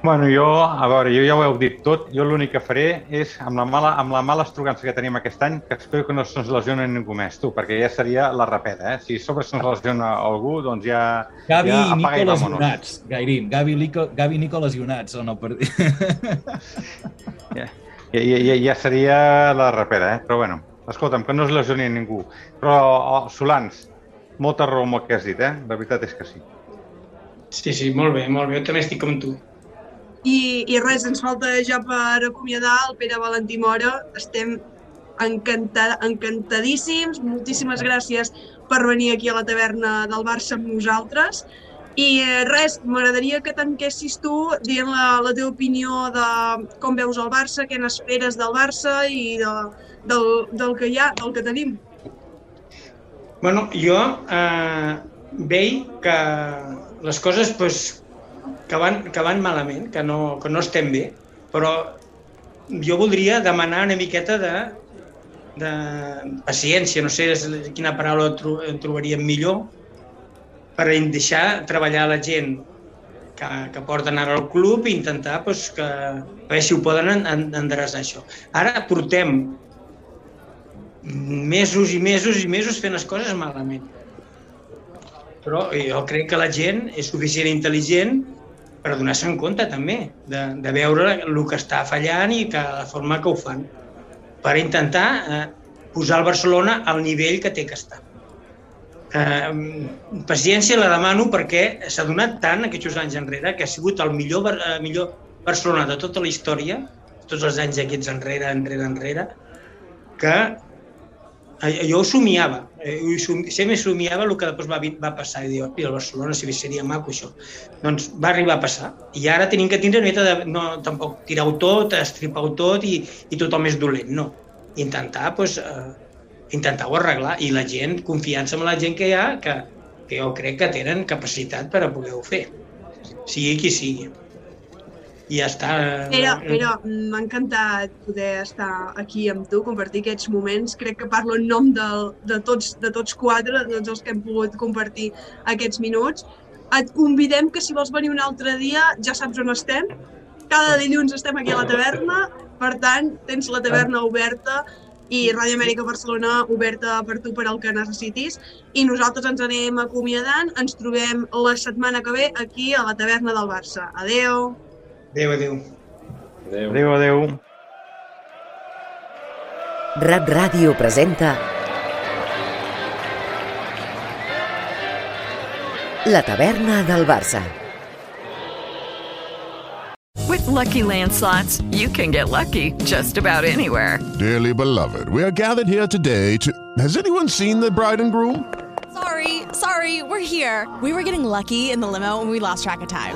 Bueno, jo, a veure, jo ja ho heu dit tot. Jo l'únic que faré és, amb la mala, amb la mala estrugança que tenim aquest any, que espero que no se'ns lesioni ningú més, tu, perquè ja seria la rapeda, eh? Si a sobre se'ns lesiona algú, doncs ja... Gavi ja i Nico lesionats, Gairín. Gavi, Nico, Gavi i Nico lesionats o no? Per... Ja, ja, ja, ja seria la rapera, eh? Però bueno, escolta'm, que no es lesioni ningú. Però, oh, Solans, molta raó amb el que has dit, eh? La veritat és que sí. Sí, sí, molt bé, molt bé. Jo també estic com tu. I, I res, ens falta ja per acomiadar el Pere Valentí Mora. Estem encantada, encantadíssims. Moltíssimes gràcies per venir aquí a la taverna del Barça amb nosaltres. I eh, res, m'agradaria que tanquessis tu dient la, la teva opinió de com veus el Barça, què n'esperes del Barça i de, del, del que hi ha, del que tenim. Bueno, jo eh, veig que les coses pues, que, van, que van malament, que no, que no estem bé, però jo voldria demanar una miqueta de, de paciència, no sé quina paraula tro, trobaríem millor, per deixar treballar la gent que, que porten ara al club i intentar pues, que, a veure si ho poden en, en, endreçar això. Ara portem mesos i mesos i mesos fent les coses malament. Però jo crec que la gent és suficient intel·ligent per donar-se en compte també de, de veure el que està fallant i que la forma que ho fan per intentar eh, posar el Barcelona al nivell que té que estar. Eh, paciència la demano perquè s'ha donat tant aquests anys enrere que ha sigut el millor, eh, millor Barcelona de tota la història, tots els anys aquests enrere, enrere, enrere, que jo ho somiava, eh, som, sempre somiava el que després va, va passar i diu, "Hosti, el Barcelona si seria maco això. Doncs va arribar a passar i ara tenim que tindre una de, no, tampoc tirar-ho tot, estripar-ho tot i, i tothom és dolent, no. Intentar, doncs, eh, intentar-ho arreglar i la gent, confiança en la gent que hi ha, que, que jo crec que tenen capacitat per a poder-ho fer, sigui qui sigui. I ja està. Pere, Pere, m'ha encantat poder estar aquí amb tu, compartir aquests moments. Crec que parlo en nom de, de, tots, de tots quatre, de tots els que hem pogut compartir aquests minuts. Et convidem que si vols venir un altre dia, ja saps on estem. Cada dilluns estem aquí a la taverna, per tant, tens la taverna oberta i Ràdio Amèrica Barcelona oberta per tu per al que necessitis. I nosaltres ens anem acomiadant. Ens trobem la setmana que ve aquí a la taverna del Barça. Adeu! Adéu, adéu. Adéu. Adéu, adéu. Rap Ràdio presenta La taverna del Barça. With Lucky Land slots, you can get lucky just about anywhere. Dearly beloved, we are gathered here today to. Has anyone seen the bride and groom? Sorry, sorry, we're here. We were getting lucky in the limo and we lost track of time.